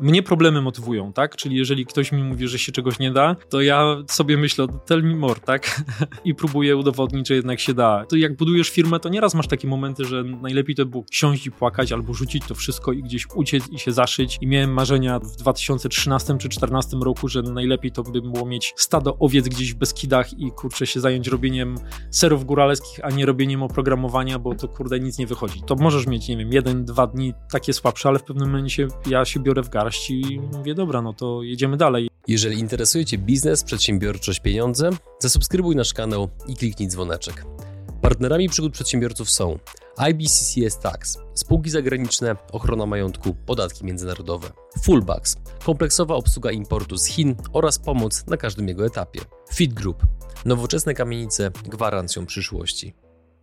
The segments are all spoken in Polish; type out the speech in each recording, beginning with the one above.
Mnie problemy motywują, tak? Czyli jeżeli ktoś mi mówi, że się czegoś nie da, to ja sobie myślę, tell me more, tak? I próbuję udowodnić, że jednak się da. To jak budujesz firmę, to nieraz masz takie momenty, że najlepiej to było siąść i płakać albo rzucić to wszystko i gdzieś uciec i się zaszyć. I miałem marzenia w 2013 czy 2014 roku, że najlepiej to by było mieć stado owiec gdzieś w Beskidach i kurczę się zająć robieniem serów góralskich, a nie robieniem oprogramowania, bo to kurde nic nie wychodzi. To możesz mieć, nie wiem, jeden, dwa dni takie słabsze, ale w pewnym momencie ja się biorę w garść i mówię, dobra, no to jedziemy dalej. Jeżeli interesuje Cię biznes, przedsiębiorczość, pieniądze, zasubskrybuj nasz kanał i kliknij dzwoneczek. Partnerami przygód przedsiębiorców są IBCCS Tax, spółki zagraniczne, ochrona majątku, podatki międzynarodowe, Fullbacks, kompleksowa obsługa importu z Chin oraz pomoc na każdym jego etapie, Fit Group, nowoczesne kamienice gwarancją przyszłości.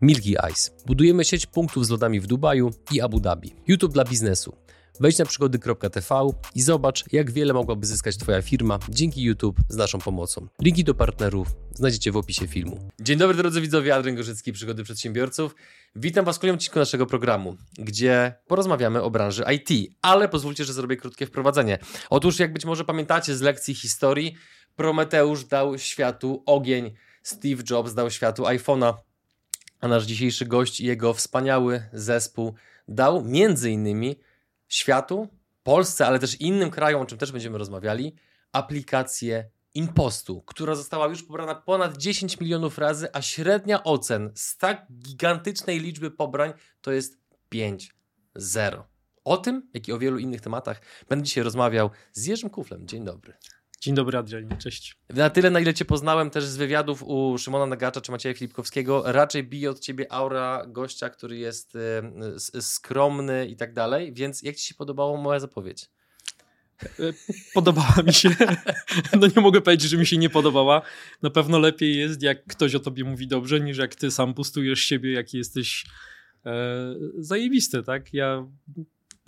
Milky Ice. Budujemy sieć punktów z lodami w Dubaju i Abu Dhabi. YouTube dla biznesu. Wejdź na przygody.tv i zobacz, jak wiele mogłaby zyskać Twoja firma dzięki YouTube z naszą pomocą. Linki do partnerów znajdziecie w opisie filmu. Dzień dobry drodzy widzowie, Adrian Gorzycki, Przygody Przedsiębiorców. Witam Was w kolejnym odcinku naszego programu, gdzie porozmawiamy o branży IT, ale pozwólcie, że zrobię krótkie wprowadzenie. Otóż, jak być może pamiętacie z lekcji historii, Prometeusz dał światu ogień, Steve Jobs dał światu iPhone'a, a nasz dzisiejszy gość i jego wspaniały zespół dał między innymi światu, Polsce, ale też innym krajom, o czym też będziemy rozmawiali, aplikację Impostu, która została już pobrana ponad 10 milionów razy, a średnia ocen z tak gigantycznej liczby pobrań to jest 5-0. O tym, jak i o wielu innych tematach będę dzisiaj rozmawiał z Jerzym Kuflem. Dzień dobry. Dzień dobry, Adrian, cześć. Na tyle, na ile Cię poznałem też z wywiadów u Szymona Nagacza czy Macieja Filipkowskiego, raczej bije od Ciebie aura gościa, który jest skromny i tak dalej, więc jak Ci się podobała moja zapowiedź? E, podobała mi się. No nie mogę powiedzieć, że mi się nie podobała. Na pewno lepiej jest, jak ktoś o tobie mówi dobrze, niż jak ty sam pustujesz siebie, jaki jesteś e, zajebisty, tak? Ja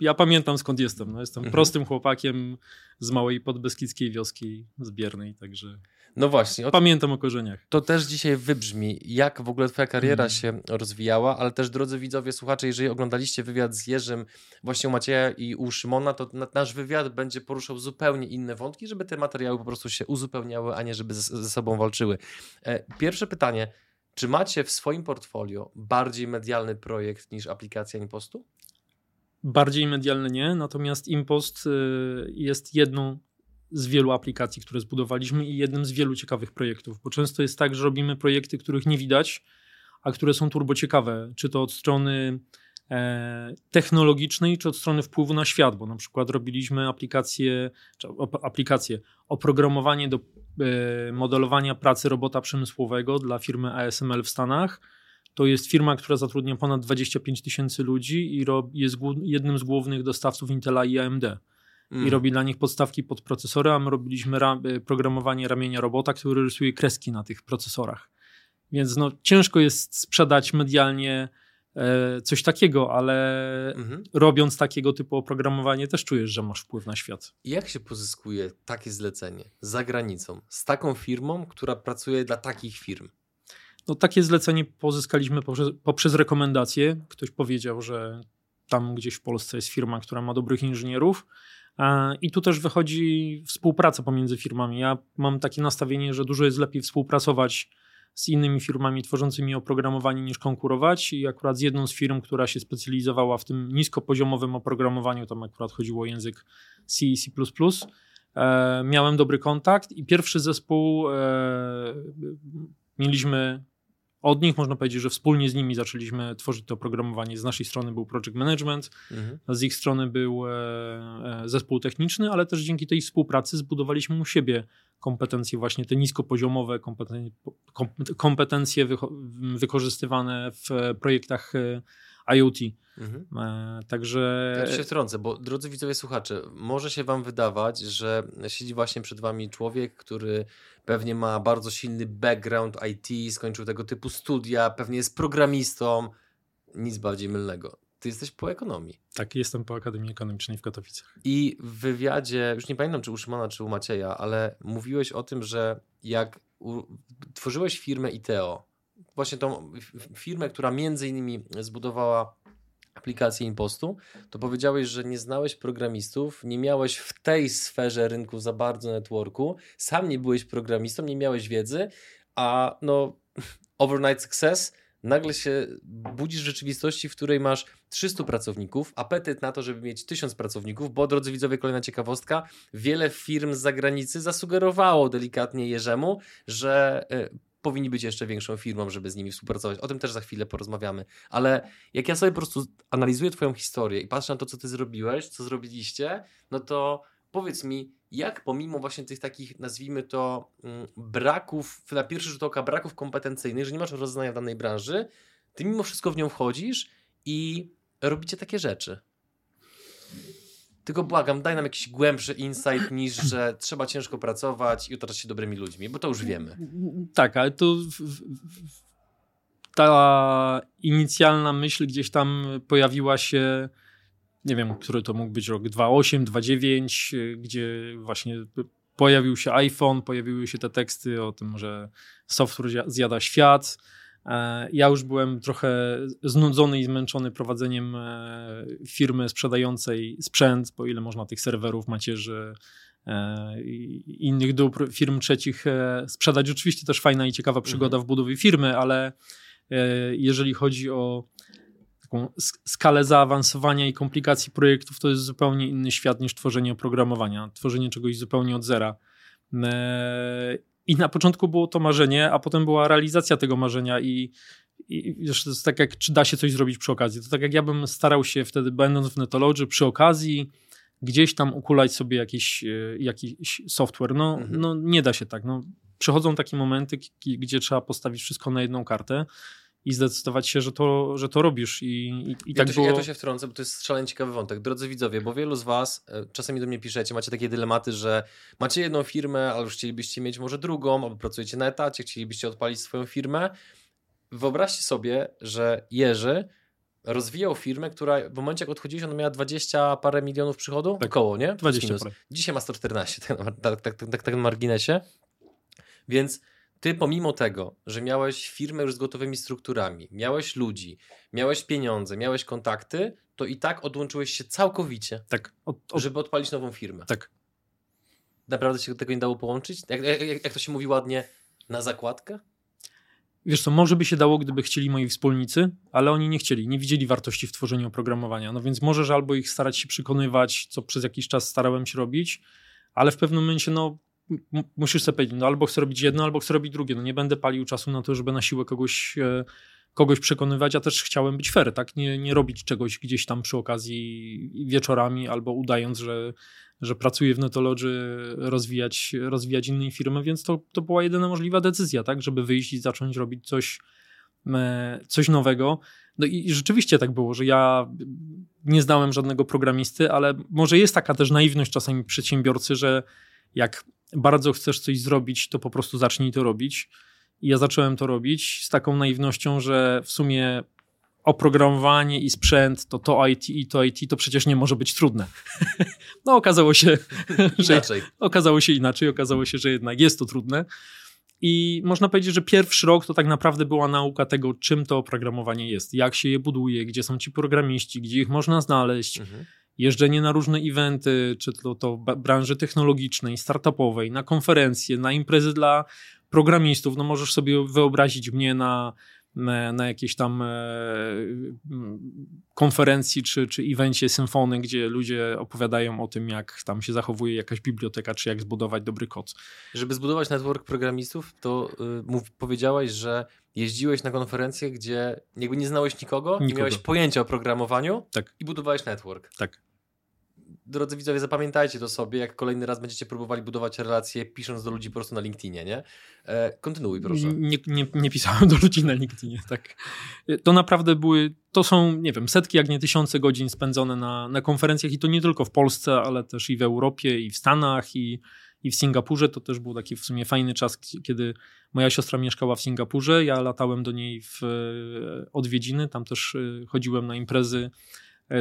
ja pamiętam skąd jestem. No, jestem mhm. prostym chłopakiem z małej podbeskidzkiej wioski zbiernej, także. No właśnie. Pamiętam o korzeniach. To też dzisiaj wybrzmi, jak w ogóle twoja kariera mhm. się rozwijała, ale też drodzy widzowie, słuchacze, jeżeli oglądaliście wywiad z Jerzym, właśnie u Macieja i u Szymona, to nasz wywiad będzie poruszał zupełnie inne wątki, żeby te materiały po prostu się uzupełniały, a nie żeby ze sobą walczyły. E, pierwsze pytanie. Czy macie w swoim portfolio bardziej medialny projekt niż aplikacja Impostu? Bardziej medialny nie, natomiast Impost y, jest jedną z wielu aplikacji, które zbudowaliśmy i jednym z wielu ciekawych projektów, bo często jest tak, że robimy projekty, których nie widać, a które są turbo ciekawe, czy to od strony e, technologicznej, czy od strony wpływu na świat, bo na przykład robiliśmy aplikację, aplikację oprogramowanie do e, modelowania pracy robota przemysłowego dla firmy ASML w Stanach, to jest firma, która zatrudnia ponad 25 tysięcy ludzi i jest jednym z głównych dostawców Intela i AMD. Mm. I robi dla nich podstawki pod procesory, a my robiliśmy ra y, programowanie ramienia robota, który rysuje kreski na tych procesorach. Więc no, ciężko jest sprzedać medialnie e, coś takiego, ale -hmm. robiąc takiego typu oprogramowanie też czujesz, że masz wpływ na świat. Jak się pozyskuje takie zlecenie za granicą z taką firmą, która pracuje dla takich firm? No, takie zlecenie pozyskaliśmy poprzez, poprzez rekomendacje. Ktoś powiedział, że tam gdzieś w Polsce jest firma, która ma dobrych inżynierów. I tu też wychodzi współpraca pomiędzy firmami. Ja mam takie nastawienie, że dużo jest lepiej współpracować z innymi firmami tworzącymi oprogramowanie niż konkurować. I akurat z jedną z firm, która się specjalizowała w tym niskopoziomowym oprogramowaniu, tam akurat chodziło o język C i C, e, miałem dobry kontakt i pierwszy zespół e, mieliśmy od nich można powiedzieć, że wspólnie z nimi zaczęliśmy tworzyć to oprogramowanie. Z naszej strony był project management, mhm. z ich strony był e, e, zespół techniczny, ale też dzięki tej współpracy zbudowaliśmy u siebie kompetencje właśnie te niskopoziomowe, kompetencje, kompetencje wykorzystywane w projektach e, IoT. Mhm. E, także. Ja się wtrącę, bo drodzy widzowie, słuchacze, może się Wam wydawać, że siedzi właśnie przed Wami człowiek, który pewnie ma bardzo silny background IT, skończył tego typu studia, pewnie jest programistą. Nic bardziej mylnego. Ty jesteś po ekonomii. Tak, jestem po Akademii Ekonomicznej w Katowicach. I w wywiadzie, już nie pamiętam czy u Szymona, czy u Macieja, ale mówiłeś o tym, że jak u, tworzyłeś firmę ITEO, właśnie tą firmę, która między innymi zbudowała aplikację Impostu, to powiedziałeś, że nie znałeś programistów, nie miałeś w tej sferze rynku za bardzo networku, sam nie byłeś programistą, nie miałeś wiedzy, a no overnight success nagle się budzisz w rzeczywistości, w której masz 300 pracowników, apetyt na to, żeby mieć 1000 pracowników, bo drodzy widzowie, kolejna ciekawostka, wiele firm z zagranicy zasugerowało delikatnie Jerzemu, że e, powinni być jeszcze większą firmą, żeby z nimi współpracować. O tym też za chwilę porozmawiamy. Ale jak ja sobie po prostu analizuję Twoją historię i patrzę na to, co Ty zrobiłeś, co zrobiliście, no to powiedz mi, jak pomimo właśnie tych takich, nazwijmy to, mm, braków, na pierwszy rzut oka braków kompetencyjnych, że nie masz rozeznania w danej branży, Ty mimo wszystko w nią wchodzisz i robicie takie rzeczy. Tylko błagam, daj nam jakiś głębszy insight niż, że trzeba ciężko pracować i otaczać się dobrymi ludźmi, bo to już wiemy. Tak, ale to ta inicjalna myśl gdzieś tam pojawiła się, nie wiem, który to mógł być rok, 2.8, 2.9, gdzie właśnie pojawił się iPhone, pojawiły się te teksty o tym, że software zjada świat, ja już byłem trochę znudzony i zmęczony prowadzeniem e, firmy sprzedającej sprzęt, bo ile można tych serwerów, macierzy e, i innych dóbr firm trzecich sprzedać. Oczywiście też fajna i ciekawa przygoda mhm. w budowie firmy, ale jeżeli chodzi o taką skalę zaawansowania i komplikacji projektów, to jest zupełnie inny świat niż tworzenie oprogramowania, tworzenie czegoś zupełnie od zera. I na początku było to marzenie, a potem była realizacja tego marzenia i, i wiesz, to jest tak jak, czy da się coś zrobić przy okazji. To tak jak ja bym starał się wtedy, będąc w Netology, przy okazji gdzieś tam ukulać sobie jakiś, e, jakiś software. No, mhm. no nie da się tak. No, przychodzą takie momenty, gdzie trzeba postawić wszystko na jedną kartę i zdecydować się, że to, że to robisz. I, i, i ja tak było... Ja tu się wtrącę, bo to jest szalenie ciekawy wątek. Drodzy widzowie, bo wielu z was e, czasami do mnie piszecie, macie takie dylematy, że macie jedną firmę, ale już chcielibyście mieć może drugą, albo pracujecie na etacie, chcielibyście odpalić swoją firmę. Wyobraźcie sobie, że Jerzy rozwijał firmę, która w momencie jak odchodziłeś, ona miała 20 parę milionów przychodu? Tak. Około, nie? 20 Dzisiaj ma 114, tak, tak, tak, tak, tak na marginesie. Więc ty pomimo tego, że miałeś firmę już z gotowymi strukturami, miałeś ludzi, miałeś pieniądze, miałeś kontakty, to i tak odłączyłeś się całkowicie, tak, od, od... żeby odpalić nową firmę. Tak. Naprawdę się tego nie dało połączyć? Jak, jak, jak to się mówi ładnie, na zakładkę? Wiesz co, może by się dało, gdyby chcieli moi wspólnicy, ale oni nie chcieli, nie widzieli wartości w tworzeniu oprogramowania. No więc możesz albo ich starać się przekonywać, co przez jakiś czas starałem się robić, ale w pewnym momencie no, musisz sobie powiedzieć, no albo chcę robić jedno, albo chcę robić drugie. No nie będę palił czasu na to, żeby na siłę kogoś, e, kogoś przekonywać, a też chciałem być fair, tak? Nie, nie robić czegoś gdzieś tam przy okazji wieczorami albo udając, że, że pracuję w Netology, rozwijać, rozwijać innej firmy, więc to, to była jedyna możliwa decyzja, tak? Żeby wyjść i zacząć robić coś, e, coś nowego. No i rzeczywiście tak było, że ja nie znałem żadnego programisty, ale może jest taka też naiwność czasami przedsiębiorcy, że jak bardzo chcesz coś zrobić, to po prostu zacznij to robić. I ja zacząłem to robić z taką naiwnością, że w sumie oprogramowanie i sprzęt, to to IT i to IT, to przecież nie może być trudne. no okazało się, że inaczej. okazało się inaczej, okazało się, że jednak jest to trudne. I można powiedzieć, że pierwszy rok to tak naprawdę była nauka tego, czym to oprogramowanie jest, jak się je buduje, gdzie są ci programiści, gdzie ich można znaleźć, mhm jeżdżenie na różne eventy, czy to, to branży technologicznej, startupowej, na konferencje, na imprezy dla programistów. No możesz sobie wyobrazić mnie na, na, na jakiejś tam e, konferencji czy, czy evencie symfony, gdzie ludzie opowiadają o tym, jak tam się zachowuje jakaś biblioteka, czy jak zbudować dobry kod. Żeby zbudować network programistów, to y, mów, powiedziałeś, że jeździłeś na konferencje, gdzie jakby nie znałeś nikogo, nikogo. nie miałeś pojęcia o programowaniu tak. i budowałeś network. Tak drodzy widzowie, zapamiętajcie to sobie, jak kolejny raz będziecie próbowali budować relacje, pisząc do ludzi po prostu na LinkedInie, nie? E, kontynuuj, proszę. Nie, nie, nie, pisałem do ludzi na LinkedInie, tak. To naprawdę były, to są, nie wiem, setki, jak nie tysiące godzin spędzone na, na konferencjach i to nie tylko w Polsce, ale też i w Europie, i w Stanach, i, i w Singapurze. To też był taki w sumie fajny czas, kiedy moja siostra mieszkała w Singapurze, ja latałem do niej w e, odwiedziny, tam też e, chodziłem na imprezy E,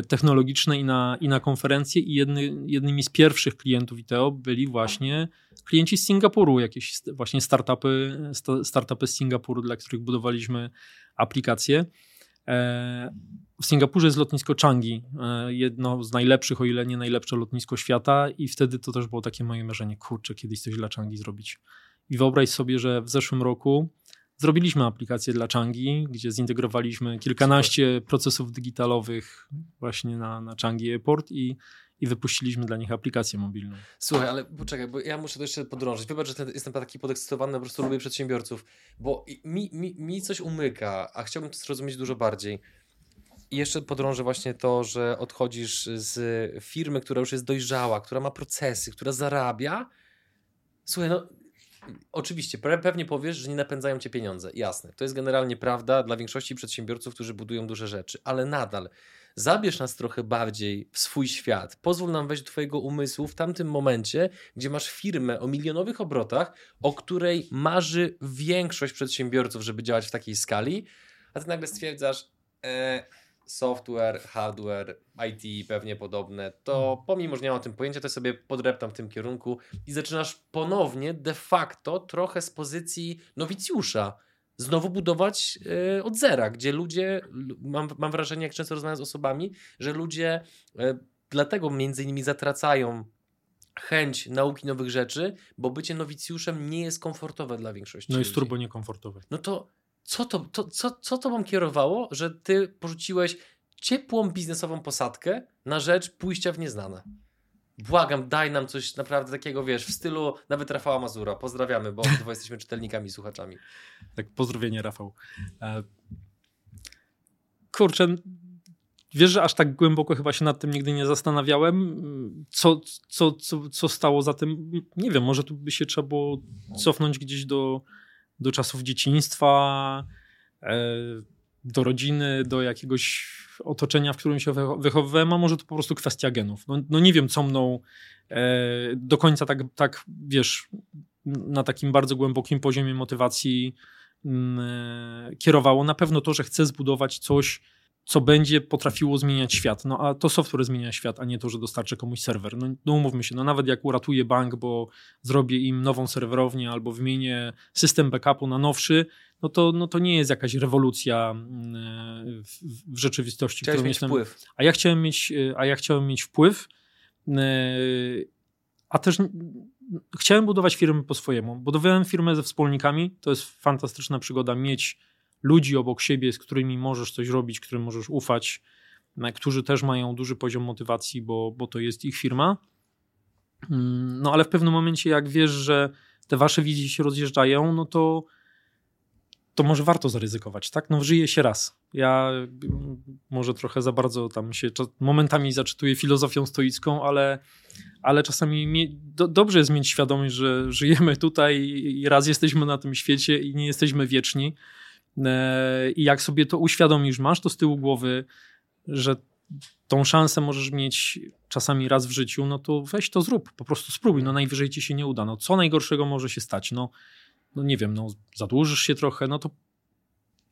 technologiczne i na, i na konferencje i jedny, jednymi z pierwszych klientów ITEO byli właśnie klienci z Singapuru, jakieś właśnie startupy, startupy z Singapuru, dla których budowaliśmy aplikacje. E, w Singapurze jest lotnisko Changi, e, jedno z najlepszych, o ile nie najlepsze lotnisko świata i wtedy to też było takie moje marzenie, kurczę, kiedyś coś dla Changi zrobić. I wyobraź sobie, że w zeszłym roku zrobiliśmy aplikację dla Changi, gdzie zintegrowaliśmy kilkanaście Super. procesów digitalowych właśnie na, na Changi Airport i i wypuściliśmy dla nich aplikację mobilną. Słuchaj, ale poczekaj, bo ja muszę to jeszcze podrążyć. Wybacz, że ten, jestem taki podekscytowany, po prostu lubię przedsiębiorców, bo mi, mi, mi coś umyka, a chciałbym to zrozumieć dużo bardziej. I jeszcze podrążę właśnie to, że odchodzisz z firmy, która już jest dojrzała, która ma procesy, która zarabia. Słuchaj, no oczywiście, pewnie powiesz, że nie napędzają cię pieniądze. Jasne, to jest generalnie prawda dla większości przedsiębiorców, którzy budują duże rzeczy, ale nadal zabierz nas trochę bardziej w swój świat. Pozwól nam wejść do Twojego umysłu w tamtym momencie, gdzie masz firmę o milionowych obrotach, o której marzy większość przedsiębiorców, żeby działać w takiej skali, a Ty nagle stwierdzasz, e, software, hardware, IT pewnie podobne, to hmm. pomimo, że nie mam o tym pojęcia, to sobie podreptam w tym kierunku i zaczynasz ponownie de facto trochę z pozycji nowicjusza znowu budować y, od zera, gdzie ludzie, mam, mam wrażenie, jak często rozmawiam z osobami, że ludzie y, dlatego między innymi zatracają chęć nauki nowych rzeczy, bo bycie nowicjuszem nie jest komfortowe dla większości No jest ludzi. turbo niekomfortowe. No to co to, to, co, co to wam kierowało, że ty porzuciłeś ciepłą biznesową posadkę na rzecz pójścia w nieznane? Błagam, daj nam coś naprawdę takiego, wiesz, w stylu nawet Rafała Mazura. Pozdrawiamy, bo obydwa jesteśmy czytelnikami, słuchaczami. Tak, pozdrowienie Rafał. E... Kurczę, wiesz, że aż tak głęboko chyba się nad tym nigdy nie zastanawiałem. Co, co, co, co stało za tym? Nie wiem, może tu by się trzeba było cofnąć gdzieś do, do czasów dzieciństwa, e, do rodziny, do jakiegoś otoczenia, w którym się wychowywałem, a może to po prostu kwestia genów. No, no nie wiem, co mną e, do końca tak, tak, wiesz, na takim bardzo głębokim poziomie motywacji mm, e, kierowało. Na pewno to, że chcę zbudować coś, co będzie potrafiło zmieniać świat. No a to software zmienia świat, a nie to, że dostarczę komuś serwer. No, no umówmy się, no nawet jak uratuję bank, bo zrobię im nową serwerownię albo wymienię system backupu na nowszy, no to, no to nie jest jakaś rewolucja mm, w, w rzeczywistości. Chciałeś mieć jestem... wpływ. A ja chciałem mieć, a ja chciałem mieć wpływ, e, a też chciałem budować firmę po swojemu. Budowałem firmę ze wspólnikami, to jest fantastyczna przygoda mieć ludzi obok siebie, z którymi możesz coś robić, którym możesz ufać, którzy też mają duży poziom motywacji, bo, bo to jest ich firma. Mm, no ale w pewnym momencie, jak wiesz, że te wasze wizje się rozjeżdżają, no to, to może warto zaryzykować, tak? No żyje się raz. Ja może trochę za bardzo tam się momentami zaczytuję filozofią stoicką, ale, ale czasami mie, do, dobrze jest mieć świadomość, że żyjemy tutaj i raz jesteśmy na tym świecie i nie jesteśmy wieczni I jak sobie to uświadomisz, masz to z tyłu głowy, że tą szansę możesz mieć czasami raz w życiu, no to weź to zrób, po prostu spróbuj, no najwyżej ci się nie uda, no co najgorszego może się stać, no, no nie wiem, no zadłużysz się trochę, no to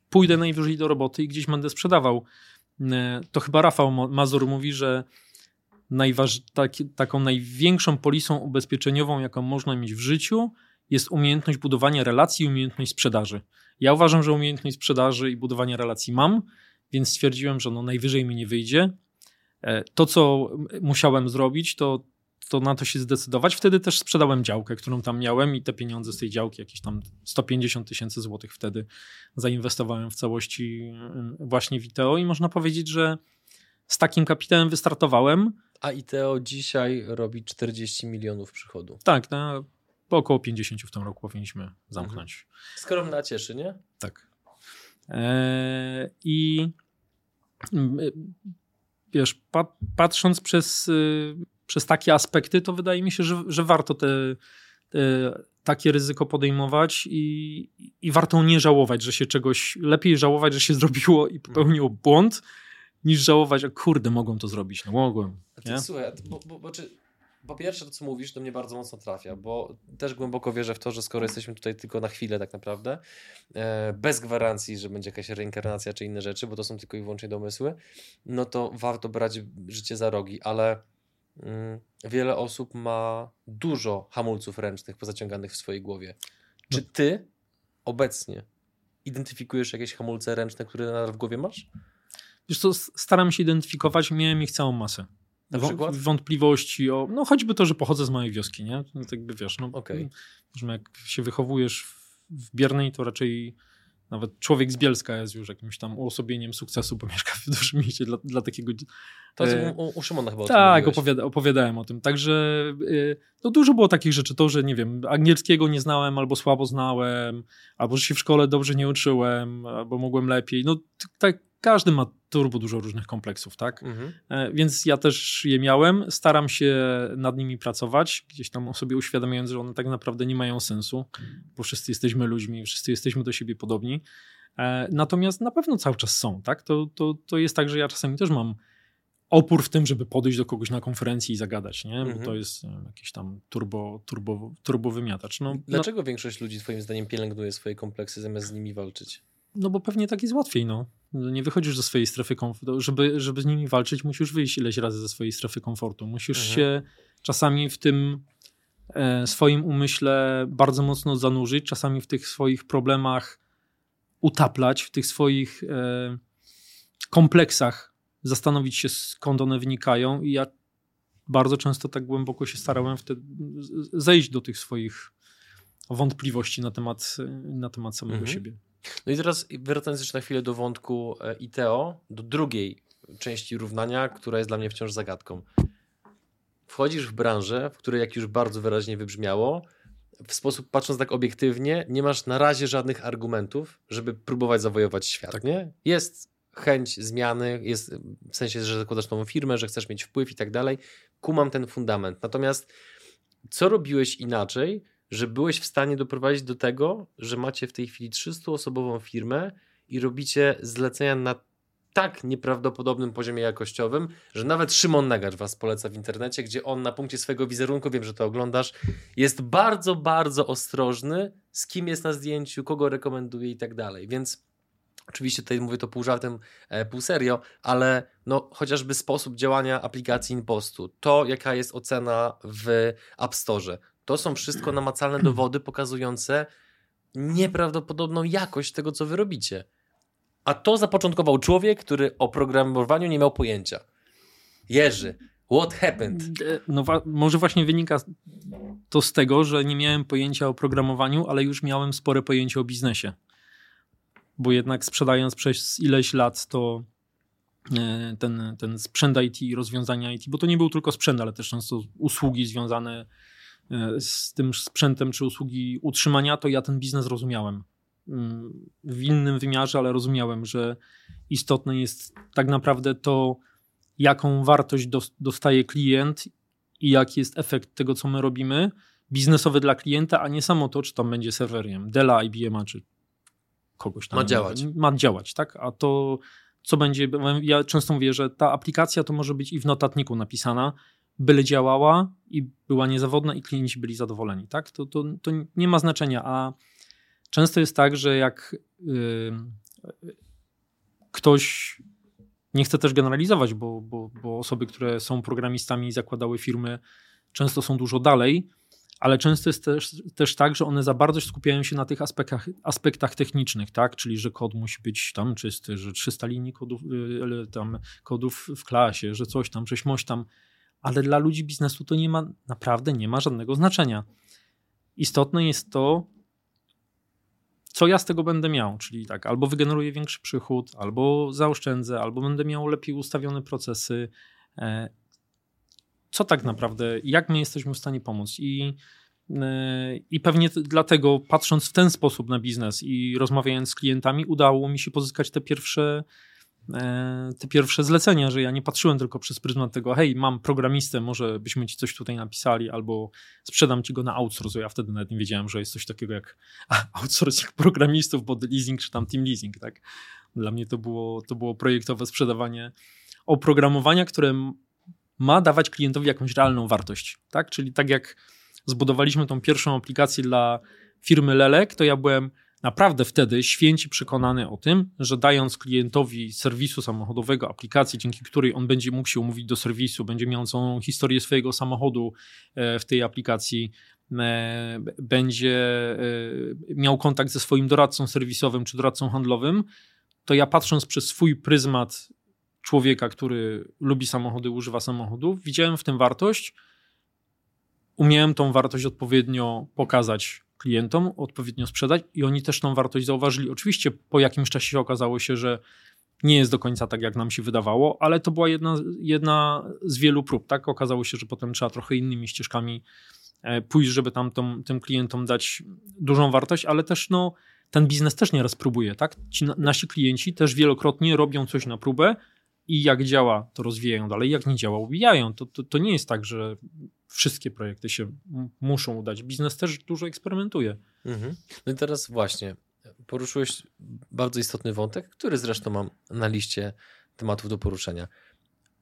pójdę najwyżej do roboty i gdzieś będę sprzedawał. E, to chyba Rafał Mazur mówi, że najważ, tak, taką największą polisą ubezpieczeniową, jaką można mieć w życiu, jest umiejętność budowania relacji i umiejętność sprzedaży. Ja uważam, że umiejętność sprzedaży i budowania relacji mam, więc stwierdziłem, że no najwyżej mi nie wyjdzie. E, to, co musiałem zrobić, to, to na to się zdecydować. Wtedy też sprzedałem działkę, którą tam miałem i te pieniądze z tej działki, jakieś tam 150 tysięcy złotych wtedy zainwestowałem w całości mm, właśnie w ITO i można powiedzieć, że z takim kapitałem wystartowałem. A ITO dzisiaj robi 40 milionów przychodu. Tak, no, około 50 w tym roku powinniśmy zamknąć. Mhm. Skromna cieszy, nie? Tak. Eee, I mm, y, wiesz, patrząc przez, y, przez takie aspekty, to wydaje mi się, że, że warto te, te takie ryzyko podejmować i, i warto nie żałować, że się czegoś, lepiej żałować, że się zrobiło i popełniło błąd, niż żałować, a kurde, mogłem to zrobić, no mogłem. Ty, słuchaj, bo, bo, bo czy po pierwsze to, co mówisz, do mnie bardzo mocno trafia, bo też głęboko wierzę w to, że skoro jesteśmy tutaj tylko na chwilę tak naprawdę, e, bez gwarancji, że będzie jakaś reinkarnacja czy inne rzeczy, bo to są tylko i wyłącznie domysły, no to warto brać życie za rogi, ale mm, wiele osób ma dużo hamulców ręcznych pozaciąganych w swojej głowie. Czy no. ty obecnie identyfikujesz jakieś hamulce ręczne, które w głowie masz? Wiesz co, staram się identyfikować, miałem ich całą masę. Na przykład? Wątpliwości o, no choćby to, że pochodzę z małej wioski, nie? No, tak jakby wiesz, no, okay. jak się wychowujesz w Biernej, to raczej nawet człowiek z Bielska jest już jakimś tam uosobieniem sukcesu, bo mieszka w dużym mieście dla, dla takiego... To e, u, u Szymona chyba Tak, opowiada, opowiadałem o tym. Także e, no dużo było takich rzeczy, to, że nie wiem, angielskiego nie znałem albo słabo znałem, albo że się w szkole dobrze nie uczyłem, albo mogłem lepiej. No tak, każdy ma turbo dużo różnych kompleksów, tak? Mhm. E, więc ja też je miałem, staram się nad nimi pracować, gdzieś tam sobie uświadamiając, że one tak naprawdę nie mają sensu, bo wszyscy jesteśmy ludźmi, wszyscy jesteśmy do siebie podobni. E, natomiast na pewno cały czas są, tak? To, to, to jest tak, że ja czasami też mam opór w tym, żeby podejść do kogoś na konferencji i zagadać, nie? Mhm. Bo to jest e, jakiś tam turbo, turbo, turbo wymiatacz. No, Dlaczego no... większość ludzi twoim zdaniem pielęgnuje swoje kompleksy zamiast z nimi walczyć? No bo pewnie tak jest łatwiej, no. Nie wychodzisz ze swojej strefy komfortu. Żeby, żeby z nimi walczyć, musisz wyjść ileś razy ze swojej strefy komfortu. Musisz mhm. się czasami w tym e, swoim umyśle bardzo mocno zanurzyć, czasami w tych swoich problemach utaplać, w tych swoich e, kompleksach zastanowić się skąd one wynikają i ja bardzo często tak głęboko się starałem wtedy zejść do tych swoich wątpliwości na temat, na temat samego mhm. siebie. No i teraz wracając jeszcze na chwilę do wątku e, ITO, do drugiej części równania, która jest dla mnie wciąż zagadką. Wchodzisz w branżę, w której, jak już bardzo wyraźnie wybrzmiało, w sposób patrząc tak obiektywnie, nie masz na razie żadnych argumentów, żeby próbować zawojować świat. Tak. Nie? Jest chęć zmiany, jest w sensie, że zakładasz nową firmę, że chcesz mieć wpływ i tak dalej. Kumam ten fundament. Natomiast co robiłeś inaczej, że byłeś w stanie doprowadzić do tego, że macie w tej chwili 300-osobową firmę i robicie zlecenia na tak nieprawdopodobnym poziomie jakościowym, że nawet Szymon Nagacz was poleca w internecie, gdzie on na punkcie swojego wizerunku, wiem, że to oglądasz, jest bardzo, bardzo ostrożny, z kim jest na zdjęciu, kogo rekomenduje i tak dalej. Więc oczywiście tutaj mówię to pół żartem, e, pół serio, ale no, chociażby sposób działania aplikacji InPostu, to jaka jest ocena w App Store, to są wszystko namacalne dowody pokazujące nieprawdopodobną jakość tego, co wy robicie. A to zapoczątkował człowiek, który o programowaniu nie miał pojęcia. Jerzy, what happened? No może właśnie wynika to z tego, że nie miałem pojęcia o programowaniu, ale już miałem spore pojęcie o biznesie. Bo jednak sprzedając przez ileś lat to e, ten, ten sprzęt IT, rozwiązania IT, bo to nie był tylko sprzęt, ale też często usługi związane z tym sprzętem czy usługi utrzymania, to ja ten biznes rozumiałem. Mm, w innym wymiarze, ale rozumiałem, że istotne jest tak naprawdę to, jaką wartość dostaje klient i jaki jest efekt tego, co my robimy, biznesowy dla klienta, a nie samo to, czy tam będzie serwerem Della, IBM, czy kogoś tam. Ma działać. Ma działać, tak? A to, co będzie, ja często mówię, że ta aplikacja to może być i w notatniku napisana, byle działała i była niezawodna i klienci byli zadowoleni, tak? To, to, to nie ma znaczenia, a często jest tak, że jak yy, ktoś nie chce też generalizować, bo, bo, bo osoby, które są programistami i zakładały firmy, często są dużo dalej, ale często jest też, też tak, że one za bardzo skupiają się na tych aspektach, aspektach technicznych, tak? Czyli, że kod musi być tam czysty, że 300 linii kodów, yy, tam kodów w klasie, że coś tam, że moś tam ale dla ludzi biznesu to nie ma, naprawdę nie ma żadnego znaczenia. Istotne jest to, co ja z tego będę miał, czyli tak, albo wygeneruję większy przychód, albo zaoszczędzę, albo będę miał lepiej ustawione procesy. E, co tak naprawdę, jak my jesteśmy w stanie pomóc? I, e, i pewnie dlatego, patrząc w ten sposób na biznes i rozmawiając z klientami, udało mi się pozyskać te pierwsze te pierwsze zlecenia, że ja nie patrzyłem tylko przez pryzmat tego, hej, mam programistę, może byśmy ci coś tutaj napisali, albo sprzedam ci go na outsource. Ja wtedy nawet nie wiedziałem, że jest coś takiego jak outsourcing programistów pod leasing czy tam team leasing, tak? Dla mnie to było, to było projektowe sprzedawanie oprogramowania, które ma dawać klientowi jakąś realną wartość, tak? Czyli tak jak zbudowaliśmy tą pierwszą aplikację dla firmy Lelek, to ja byłem naprawdę wtedy święci przekonany o tym, że dając klientowi serwisu samochodowego aplikację, dzięki której on będzie mógł się umówić do serwisu, będzie miał całą historię swojego samochodu e, w tej aplikacji, e, będzie e, miał kontakt ze swoim doradcą serwisowym czy doradcą handlowym, to ja patrząc przez swój pryzmat człowieka, który lubi samochody, używa samochodów, widziałem w tym wartość, umiałem tą wartość odpowiednio pokazać klientom, odpowiednio sprzedać i oni też tą wartość zauważyli. Oczywiście po jakimś czasie okazało się, że nie jest do końca tak, jak nam się wydawało, ale to była jedna, jedna z wielu prób. Tak? Okazało się, że potem trzeba trochę innymi ścieżkami e, pójść, żeby tam tą, tym klientom dać dużą wartość, ale też no, ten biznes też nieraz próbuje. Tak? Ci nasi klienci też wielokrotnie robią coś na próbę i jak działa, to rozwijają dalej, jak nie działa, ubijają. To, to, to nie jest tak, że wszystkie projekty się muszą udać. Biznes też dużo eksperymentuje. Mhm. No i teraz właśnie, poruszyłeś bardzo istotny wątek, który zresztą mam na liście tematów do poruszenia.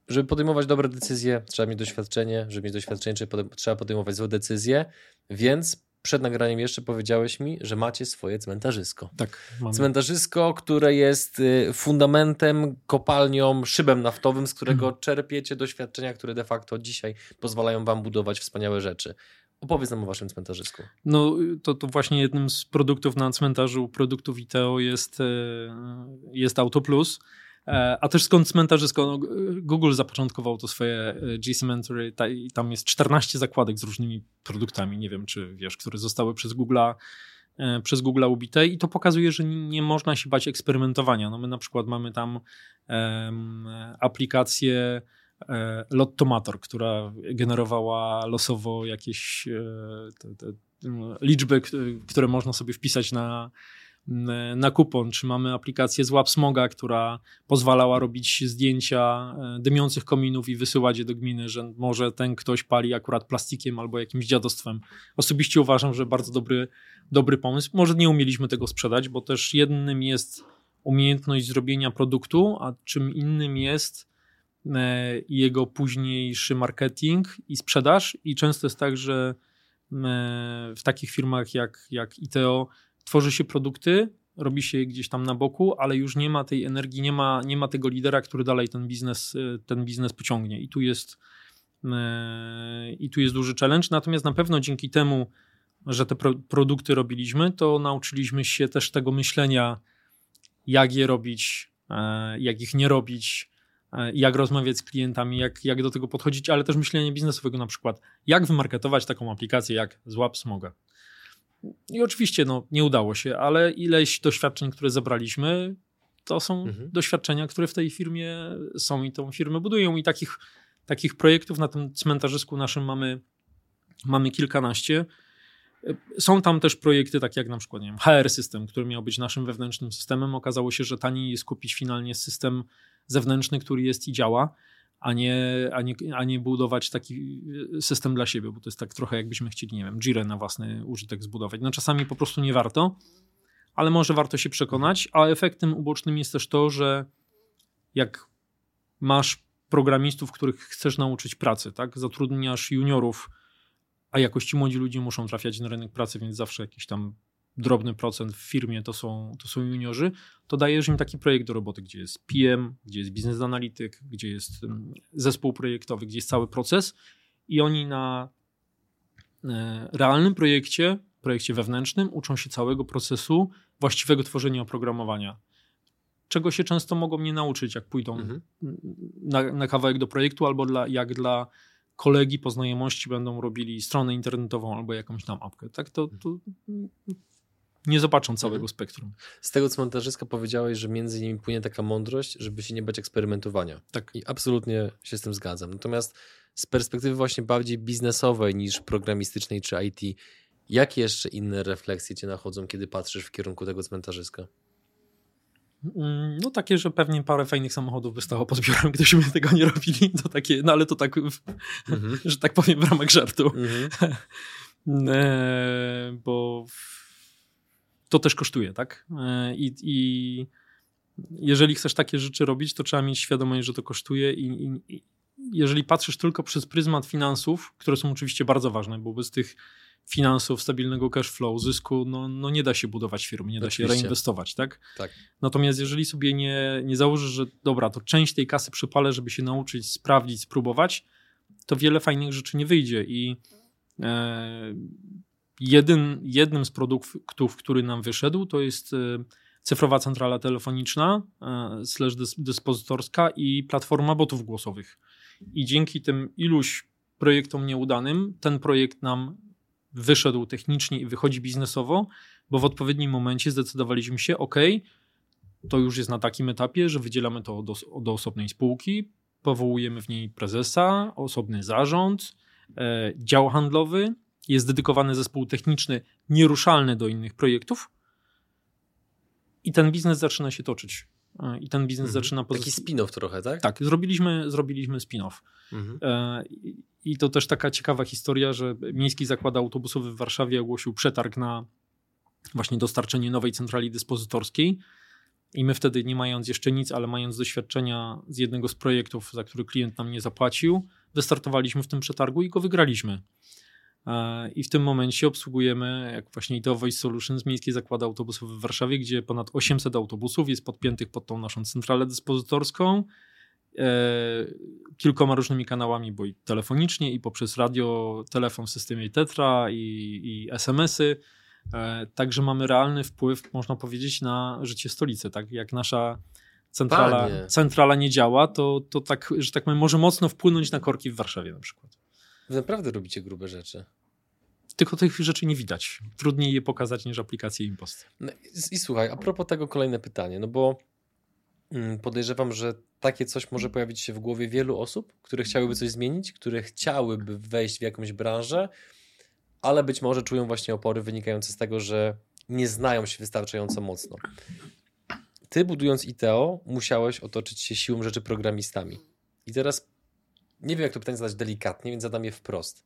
Żeby podejmować dobre decyzje, trzeba mieć doświadczenie, żeby mieć doświadczenie, trzeba podejmować złe decyzje, więc przed nagraniem jeszcze powiedziałeś mi, że macie swoje cmentarzysko. Tak. Mamy. Cmentarzysko, które jest y, fundamentem, kopalnią, szybem naftowym, z którego hmm. czerpiecie doświadczenia, które de facto dzisiaj pozwalają wam budować wspaniałe rzeczy. Opowiedz nam o waszym cmentarzysku. No to, to właśnie jednym z produktów na cmentarzu, produktów ITEO jest, e, jest Auto Plus. E, a też skąd cmentarzysko? No, Google zapoczątkował to swoje e, G-Cemetery i tam jest 14 zakładek z różnymi produktami, nie wiem czy wiesz, które zostały przez Google'a przez Google ubite i to pokazuje, że nie można się bać eksperymentowania. No my na przykład mamy tam um, aplikację E, Lottomator, która generowała losowo jakieś e, te, te liczby, które można sobie wpisać na, na kupon, czy mamy aplikację Złap Smoga, która pozwalała robić zdjęcia e, dymiących kominów i wysyłać je do gminy, że może ten ktoś pali akurat plastikiem albo jakimś dziadostwem. Osobiście uważam, że bardzo dobry, dobry pomysł. Może nie umieliśmy tego sprzedać, bo też jednym jest umiejętność zrobienia produktu, a czym innym jest E, jego późniejszy marketing i sprzedaż. I często jest tak, że e, w takich firmach jak, jak ITEO tworzy się produkty, robi się gdzieś tam na boku, ale już nie ma tej energii, nie ma, nie ma tego lidera, który dalej ten biznes, e, ten biznes pociągnie. I tu jest i tu jest duży challenge. Natomiast na pewno dzięki temu, że te pro, produkty robiliśmy, to nauczyliśmy się też tego myślenia, jak je robić, jak ich nie robić, E, jak rozmawiać z klientami, jak, jak do tego podchodzić, ale też myślenie biznesowego na przykład, jak wymarketować taką aplikację jak Złap Smoga. I oczywiście no, nie udało się, ale ileś doświadczeń, które zebraliśmy, to są mhm. doświadczenia, które w tej firmie są i tą firmę budują i takich, takich projektów na tym cmentarzysku naszym mamy, mamy kilkanaście. Są tam też projekty takie jak na przykład nie wiem, HR System, który miał być naszym wewnętrznym systemem. Okazało się, że taniej jest kupić finalnie system zewnętrzny, który jest i działa, a nie, a nie, a nie budować taki system dla siebie, bo to jest tak trochę jakbyśmy chcieli, nie wiem, Jira na własny użytek zbudować. No czasami po prostu nie warto, ale może warto się przekonać, a efektem ubocznym jest też to, że jak masz programistów, których chcesz nauczyć pracy, tak, zatrudniasz juniorów, a jakoś ci młodzi ludzie muszą trafiać na rynek pracy, więc zawsze jakiś tam drobny procent w firmie to są, to są juniorzy, to dajesz im taki projekt do roboty, gdzie jest PM, gdzie jest biznes analityk, gdzie jest zespół projektowy, gdzie jest cały proces i oni na e, realnym projekcie, projekcie wewnętrznym uczą się całego procesu właściwego tworzenia oprogramowania. Czego się często mogą nie nauczyć, jak pójdą mhm. na, na, kawałek do projektu, albo dla, jak dla kolegi po znajomości będą robili stronę internetową albo jakąś tam apkę. Tak, to, to nie zobaczą całego mhm. spektrum. Z tego cmentarzyska powiedziałeś, że między nimi płynie taka mądrość, żeby się nie bać eksperymentowania. Tak. I absolutnie się z tym zgadzam. Natomiast z perspektywy właśnie bardziej biznesowej niż programistycznej czy IT, jakie jeszcze inne refleksje cię nachodzą, kiedy patrzysz w kierunku tego cmentarzyska? Mm, no takie, że pewnie parę fajnych samochodów by stało pod biurem, gdybyśmy tego nie robili. To takie, no ale to tak, mhm. że tak powiem w ramach żartu. Mhm. e, bo to też kosztuje, tak? E, I, I, jeżeli chcesz takie rzeczy robić, to trzeba mieć świadomość, że to kosztuje i, i jeżeli patrzysz tylko przez pryzmat finansów, które są oczywiście bardzo ważne, bo bez tych finansów, stabilnego cash flow, zysku, no, no nie da się budować firmy, nie da Oczywiście. się reinwestować, tak? tak? Natomiast jeżeli sobie nie, nie założysz, że dobra, to część tej kasy przypalę, żeby się nauczyć, sprawdzić, spróbować, to wiele fajnych rzeczy nie wyjdzie i e, Jeden, jednym z produktów, który nam wyszedł, to jest cyfrowa centrala telefoniczna, slash dyspozytorska i platforma botów głosowych. I dzięki tym iluś projektom nieudanym, ten projekt nam wyszedł technicznie i wychodzi biznesowo, bo w odpowiednim momencie zdecydowaliśmy się, ok, to już jest na takim etapie, że wydzielamy to do, do osobnej spółki, powołujemy w niej prezesa, osobny zarząd, e, dział handlowy, jest dedykowany zespół techniczny nieruszalny do innych projektów i ten biznes zaczyna się toczyć. E, I ten biznes mhm. zaczyna pozyskać. Taki spin-off trochę, tak? Tak, zrobiliśmy, zrobiliśmy spin-off. Mhm. E, I to też taka ciekawa historia, że Miejski Zakład Autobusowy w Warszawie ogłosił przetarg na właśnie dostarczenie nowej centrali dyspozytorskiej. I my wtedy, nie mając jeszcze nic, ale mając doświadczenia z jednego z projektów, za który klient nam nie zapłacił, wystartowaliśmy w tym przetargu i go wygraliśmy. I w tym momencie obsługujemy, jak właśnie ITO Voice Solutions, Miejski Zakład Autobusowy w Warszawie, gdzie ponad 800 autobusów jest podpiętych pod tą naszą centralę dyspozytorską e, kilkoma różnymi kanałami, bo i telefonicznie, i poprzez radio, telefon w systemie Tetra, i, i SMS-y. E, także mamy realny wpływ, można powiedzieć, na życie stolicy. Tak jak nasza centrala, centrala nie działa, to, to tak, że tak powiem, może mocno wpłynąć na korki w Warszawie na przykład. Wy naprawdę robicie grube rzeczy. Tylko tych rzeczy nie widać. Trudniej je pokazać niż aplikacje Impost. No i, i, słuchaj, a propos tego kolejne pytanie, no bo mm, podejrzewam, że takie coś może pojawić się w głowie wielu osób, które chciałyby coś zmienić, które chciałyby wejść w jakąś branżę, ale być może czują właśnie opory wynikające z tego, że nie znają się wystarczająco mocno. Ty budując ITEO musiałeś otoczyć się siłą rzeczy programistami. I teraz nie wiem, jak to pytanie zadać delikatnie, więc zadam je wprost.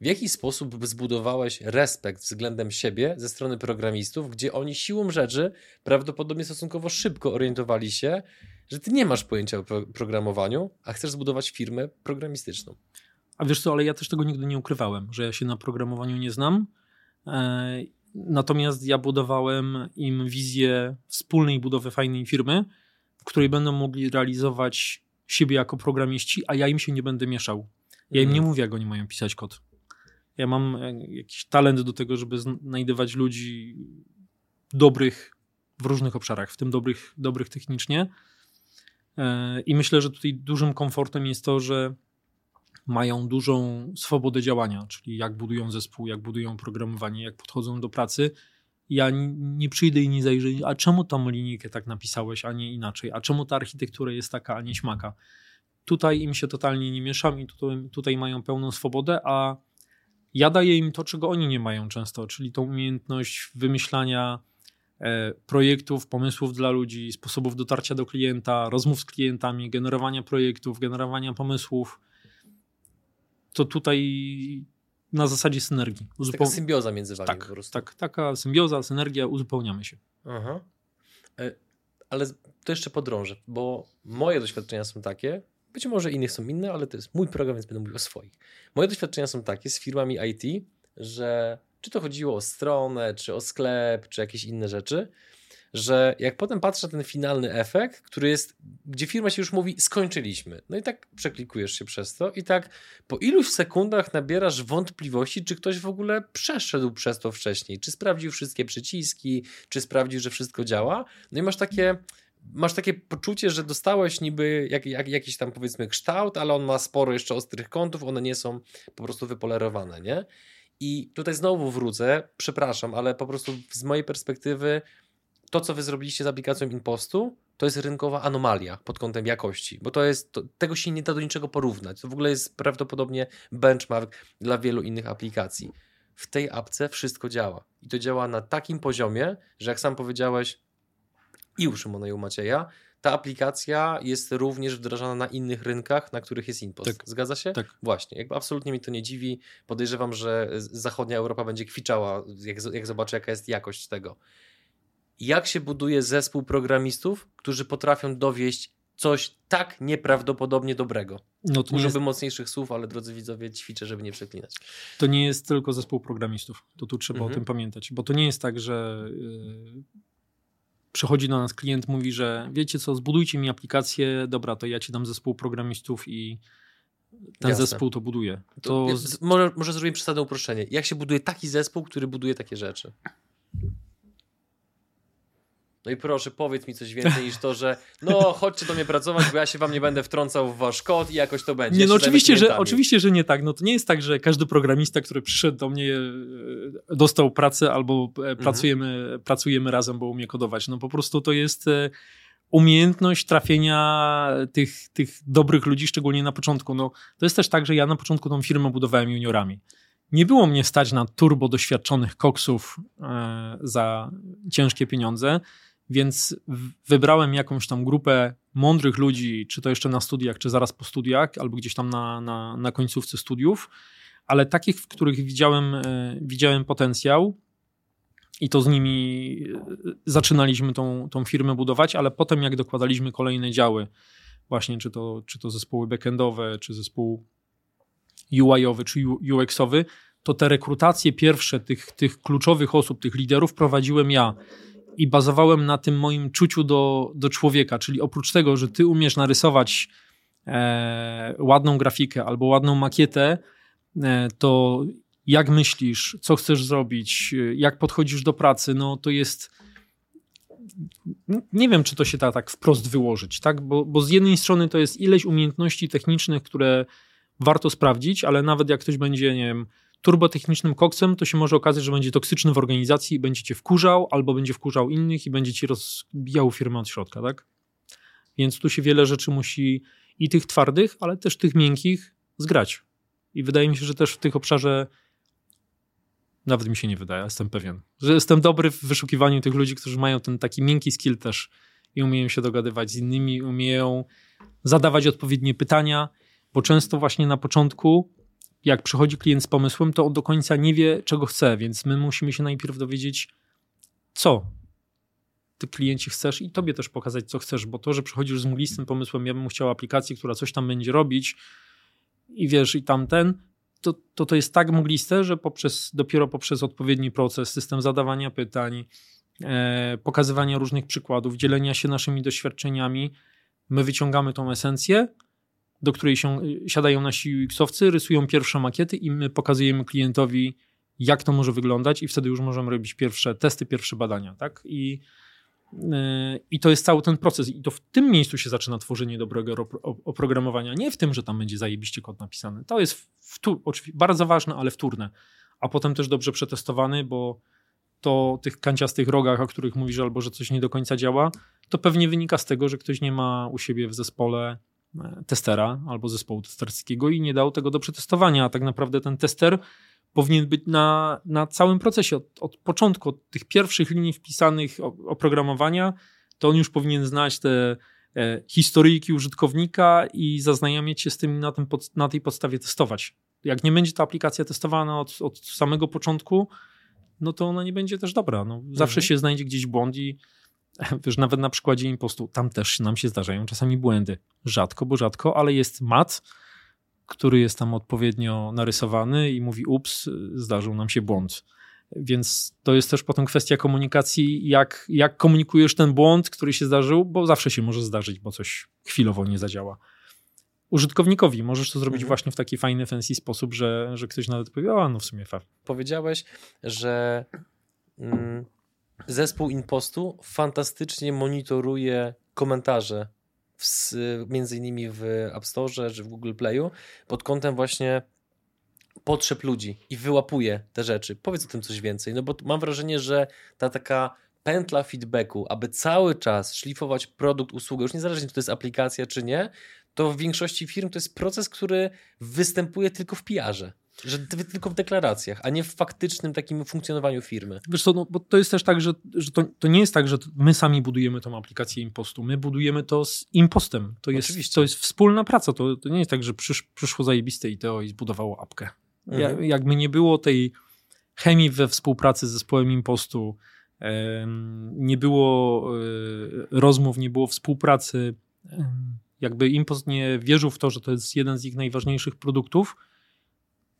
W jaki sposób zbudowałeś respekt względem siebie ze strony programistów, gdzie oni siłą rzeczy prawdopodobnie stosunkowo szybko orientowali się, że ty nie masz pojęcia o programowaniu, a chcesz zbudować firmę programistyczną? A wiesz co, ale ja też tego nigdy nie ukrywałem, że ja się na programowaniu nie znam. E, natomiast ja budowałem im wizję wspólnej budowy fajnej firmy, w której będą mogli realizować siebie jako programiści, a ja im się nie będę mieszał. Ja im nie mhm. mówię, jak oni mają pisać kod. Ja mam e, jakiś talent do tego, żeby znajdywać ludzi dobrych w różnych obszarach, w tym dobrych, dobrych technicznie. E, I myślę, że tutaj dużym komfortem jest to, że mają dużą swobodę działania, czyli jak budują zespół, jak budują programowanie, jak podchodzą do pracy ja nie przyjdę i nie zajrzę, a czemu tą linijkę tak napisałeś, a nie inaczej, a czemu ta architektura jest taka, a nie śmaka. Tutaj im się totalnie nie mieszam i tutaj, tutaj mają pełną swobodę, a ja daję im to, czego oni nie mają często, czyli tą umiejętność wymyślania e, projektów, pomysłów dla ludzi, sposobów dotarcia do klienta, rozmów z klientami, generowania projektów, generowania pomysłów. To tutaj na zasadzie synergii. Uzupeł... Taka symbioza między wami tak, po prostu. Tak, taka symbioza, synergia, uzupełniamy się. Aha. E, ale to jeszcze podrążę, bo moje doświadczenia są takie, być może innych są inne, ale to jest mój program, więc będę mówił o swoich. Moje doświadczenia są takie z firmami IT, że czy to chodziło o stronę, czy o sklep, czy jakieś inne rzeczy, że jak potem patrzę na ten finalny efekt, który jest, gdzie firma się już mówi, skończyliśmy. No i tak przeklikujesz się przez to i tak po iluś sekundach nabierasz wątpliwości, czy ktoś w ogóle przeszedł przez to wcześniej, czy sprawdził wszystkie przyciski, czy sprawdził, że wszystko działa. No i masz takie masz takie poczucie, że dostałeś niby jak, jak, jakiś tam powiedzmy kształt, ale on ma sporo jeszcze ostrych kątów, one nie są po prostu wypolerowane, nie? I tutaj znowu wrócę, przepraszam, ale po prostu z mojej perspektywy to, co wy zrobiliście z aplikacją Impostu, to jest rynkowa anomalia pod kątem jakości, bo to jest, to, tego się nie da do niczego porównać. To w ogóle jest prawdopodobnie benchmark dla wielu innych aplikacji. W tej apce wszystko działa. I to działa na takim poziomie, że jak sam powiedziałeś i u Szymona i u Macieja, ta aplikacja jest również wdrażana na innych rynkach, na których jest Impost. Tak. Zgadza się? Tak. Właśnie. Jakby absolutnie mi to nie dziwi. Podejrzewam, że zachodnia Europa będzie kwiczała, jak, jak zobaczy, jaka jest jakość tego jak się buduje zespół programistów, którzy potrafią dowieść coś tak nieprawdopodobnie dobrego. No to Użyłbym jest... mocniejszych słów, ale drodzy widzowie, ćwiczę, żeby nie przeklinać. To nie jest tylko zespół programistów. To tu trzeba mhm. o tym pamiętać, bo to nie jest tak, że yy, przychodzi do nas klient, mówi, że wiecie co, zbudujcie mi aplikację, dobra, to ja ci dam zespół programistów i ten Jasne. zespół to buduje. To... to... Może, może zrobimy przesadę uproszczenie. Jak się buduje taki zespół, który buduje takie rzeczy? No i proszę, powiedz mi coś więcej niż to, że no chodźcie do mnie pracować, bo ja się wam nie będę wtrącał w wasz kod i jakoś to będzie. Nie, no oczywiście że, oczywiście, że nie tak. No to nie jest tak, że każdy programista, który przyszedł do mnie, e, dostał pracę albo e, mhm. pracujemy, pracujemy razem, bo umie kodować. No po prostu to jest e, umiejętność trafienia tych, tych dobrych ludzi, szczególnie na początku. No, to jest też tak, że ja na początku tą firmę budowałem juniorami. Nie było mnie stać na turbo doświadczonych koksów e, za ciężkie pieniądze, więc wybrałem jakąś tam grupę mądrych ludzi, czy to jeszcze na studiach, czy zaraz po studiach, albo gdzieś tam na, na, na końcówce studiów, ale takich, w których widziałem, e, widziałem potencjał i to z nimi e, zaczynaliśmy tą, tą firmę budować, ale potem jak dokładaliśmy kolejne działy, właśnie czy to, czy to zespoły backendowe, czy zespół UI-owy, czy UX-owy, to te rekrutacje pierwsze tych, tych kluczowych osób, tych liderów prowadziłem ja i bazowałem na tym moim czuciu do, do człowieka, czyli oprócz tego, że ty umiesz narysować e, ładną grafikę albo ładną makietę, e, to jak myślisz, co chcesz zrobić, jak podchodzisz do pracy, no to jest nie wiem, czy to się da tak wprost wyłożyć, tak? Bo, bo z jednej strony to jest ileś umiejętności technicznych, które warto sprawdzić, ale nawet jak ktoś będzie, nie wiem, turbotechnicznym koksem, to się może okazać, że będzie toksyczny w organizacji i będzie cię wkurzał, albo będzie wkurzał innych i będzie ci rozbijał firmę od środka, tak? Więc tu się wiele rzeczy musi i tych twardych, ale też tych miękkich zgrać. I wydaje mi się, że też w tych obszarze nawet mi się nie wydaje, jestem pewien, że jestem dobry w wyszukiwaniu tych ludzi, którzy mają ten taki miękki skill też i umieją się dogadywać z innymi, umieją zadawać odpowiednie pytania, bo często właśnie na początku jak przychodzi klient z pomysłem, to on do końca nie wie, czego chce, więc my musimy się najpierw dowiedzieć, co ty klienci chcesz i tobie też pokazać, co chcesz, bo to, że przychodzisz z mglistym pomysłem, ja bym chciał aplikację, która coś tam będzie robić i wiesz, i tamten, to, to to jest tak mgliste, że poprzez, dopiero poprzez odpowiedni proces, system zadawania pytań, e, pokazywania różnych przykładów, dzielenia się naszymi doświadczeniami, my wyciągamy tą esencję, do której się, siadają nasi UX-owcy, rysują pierwsze makiety i my pokazujemy klientowi, jak to może wyglądać i wtedy już możemy robić pierwsze testy, pierwsze badania, tak? I, yy, i to jest cały ten proces i to w tym miejscu się zaczyna tworzenie dobrego oprogramowania, nie w tym, że tam będzie zajebiście kod napisany. To jest bardzo ważne, ale wtórne, a potem też dobrze przetestowany, bo to tych kanciastych rogach, o których mówisz, albo że coś nie do końca działa, to pewnie wynika z tego, że ktoś nie ma u siebie w zespole testera albo zespołu testerskiego i nie dał tego do przetestowania. A tak naprawdę ten tester powinien być na, na całym procesie, od, od początku, od tych pierwszych linii wpisanych oprogramowania, to on już powinien znać te e, historyjki użytkownika i zaznajamiać się z tym na, tym pod, na tej podstawie testować. Jak nie będzie ta aplikacja testowana od, od samego początku, no to ona nie będzie też dobra. No, zawsze mhm. się znajdzie gdzieś błąd i wiesz, nawet na przykładzie impostu, tam też nam się zdarzają czasami błędy. Rzadko, bo rzadko, ale jest mat, który jest tam odpowiednio narysowany i mówi ups, zdarzył nam się błąd. Więc to jest też potem kwestia komunikacji, jak, jak komunikujesz ten błąd, który się zdarzył, bo zawsze się może zdarzyć, bo coś chwilowo nie zadziała. Użytkownikowi możesz to zrobić mhm. właśnie w taki fajny, fancy sposób, że, że ktoś nawet powie, a no w sumie fa. Powiedziałeś, że mm, zespół Impostu fantastycznie monitoruje komentarze w, między innymi w App Store czy w Google Playu pod kątem właśnie potrzeb ludzi i wyłapuje te rzeczy. Powiedz o tym coś więcej, no bo mam wrażenie, że ta taka pętla feedbacku, aby cały czas szlifować produkt, usługę, już niezależnie czy to jest aplikacja czy nie, to w większości firm to jest proces, który występuje tylko w PR-ze. Że tylko w deklaracjach, a nie w faktycznym takim funkcjonowaniu firmy. Wiesz co, no, bo to jest też tak, że, że to, to nie jest tak, że my sami budujemy tą aplikację Impostu. My budujemy to z Impostem. To jest, Oczywiście. to jest wspólna praca. To, to nie jest tak, że przysz, przyszło zajebiste ITO i zbudowało apkę. Mhm. Ja, jakby nie było tej chemii we współpracy z zespołem Impostu, nie było e, rozmów, nie było współpracy, jakby Impost nie wierzył w to, że to jest jeden z ich najważniejszych produktów,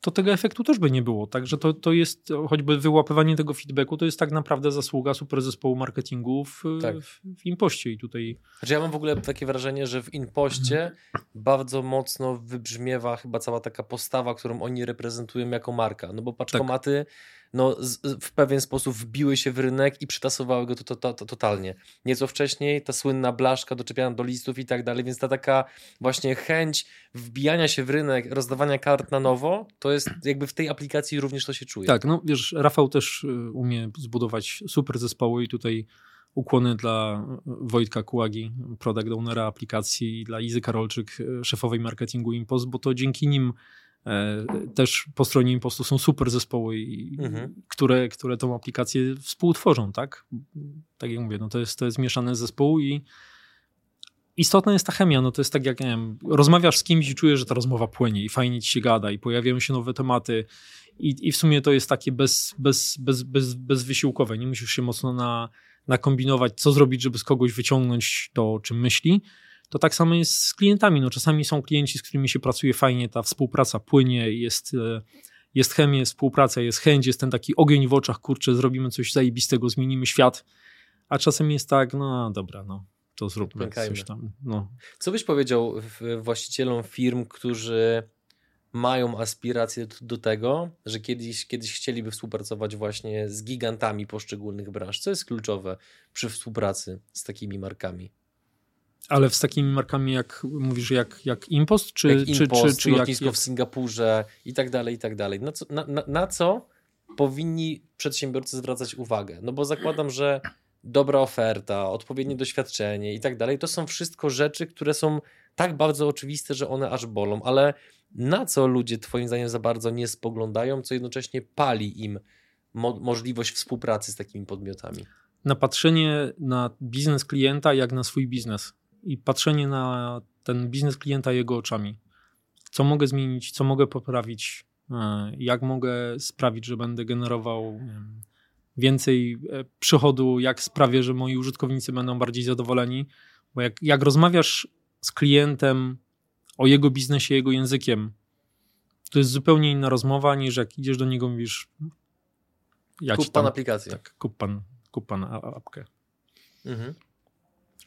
to tego efektu też by nie było. Także to, to jest choćby wyłapywanie tego feedbacku, to jest tak naprawdę zasługa super zespołu marketingu w, tak. w, w Impoście i tutaj. Znaczy ja mam w ogóle takie wrażenie, że w Impoście mhm. bardzo mocno wybrzmiewa chyba cała taka postawa, którą oni reprezentują jako marka. No bo paczkomaty tak no, z, w pewien sposób wbiły się w rynek i przetasowały go to, to, to, to, totalnie. Nieco wcześniej ta słynna blaszka doczepiana do listów i tak dalej, więc ta taka właśnie chęć wbijania się w rynek, rozdawania kart na nowo, to jest jakby w tej aplikacji również to się czuje. Tak, no wiesz, Rafał też y, umie zbudować super zespoły i tutaj ukłony dla Wojtka Kułagi, product ownera aplikacji, dla Izy Karolczyk, y, szefowej marketingu Impost, bo to dzięki nim też po stronie Impostu są super zespoły, mhm. które, które tą aplikację współtworzą, tak? Tak jak mówię, no to jest, to jest mieszany zespół i istotna jest ta chemia, no to jest tak jak, nie wiem, rozmawiasz z kimś i czujesz, że ta rozmowa płynie i fajnie ci się gada i pojawiają się nowe tematy i, i w sumie to jest takie bez, bez, bez, bez, bezwysiłkowe, nie musisz się mocno na, nakombinować, co zrobić, żeby z kogoś wyciągnąć to, o czym myśli, to tak samo jest z klientami. No, czasami są klienci, z którymi się pracuje fajnie, ta współpraca płynie, jest, e, jest chemia, jest współpraca, jest chęć, jest ten taki ogień w oczach, kurczę, zrobimy coś zajebistego, zmienimy świat. A czasem jest tak, no dobra, no to zróbmy Pękajmy. coś tam. No. Co byś powiedział właścicielom firm, którzy mają aspiracje do tego, że kiedyś, kiedyś chcieliby współpracować właśnie z gigantami poszczególnych branż? Co jest kluczowe przy współpracy z takimi markami? Ale z takimi markami, jak mówisz, jak, jak Impost, czy, jak czy, Impost, czy, czy lotnisko jak... w Singapurze i tak dalej, i tak dalej. Na co, na, na, na co powinni przedsiębiorcy zwracać uwagę? No bo zakładam, że dobra oferta, odpowiednie doświadczenie i tak dalej, to są wszystko rzeczy, które są tak bardzo oczywiste, że one aż bolą, ale na co ludzie twoim zdaniem za bardzo nie spoglądają, co jednocześnie pali im mo możliwość współpracy z takimi podmiotami? Na patrzenie na biznes klienta jak na swój biznes i patrzenie na ten biznes klienta jego oczami. Co mogę zmienić, co mogę poprawić, e, jak mogę sprawić, że będę generował więcej e, przychodu, jak sprawię, że moi użytkownicy będą bardziej zadowoleni. Bo jak, jak rozmawiasz z klientem o jego biznesie, jego językiem, to jest zupełnie inna rozmowa niż jak idziesz do niego i mówisz. Ja kup pan aplikację. Tak, kup pan, kup pan apkę. Mhm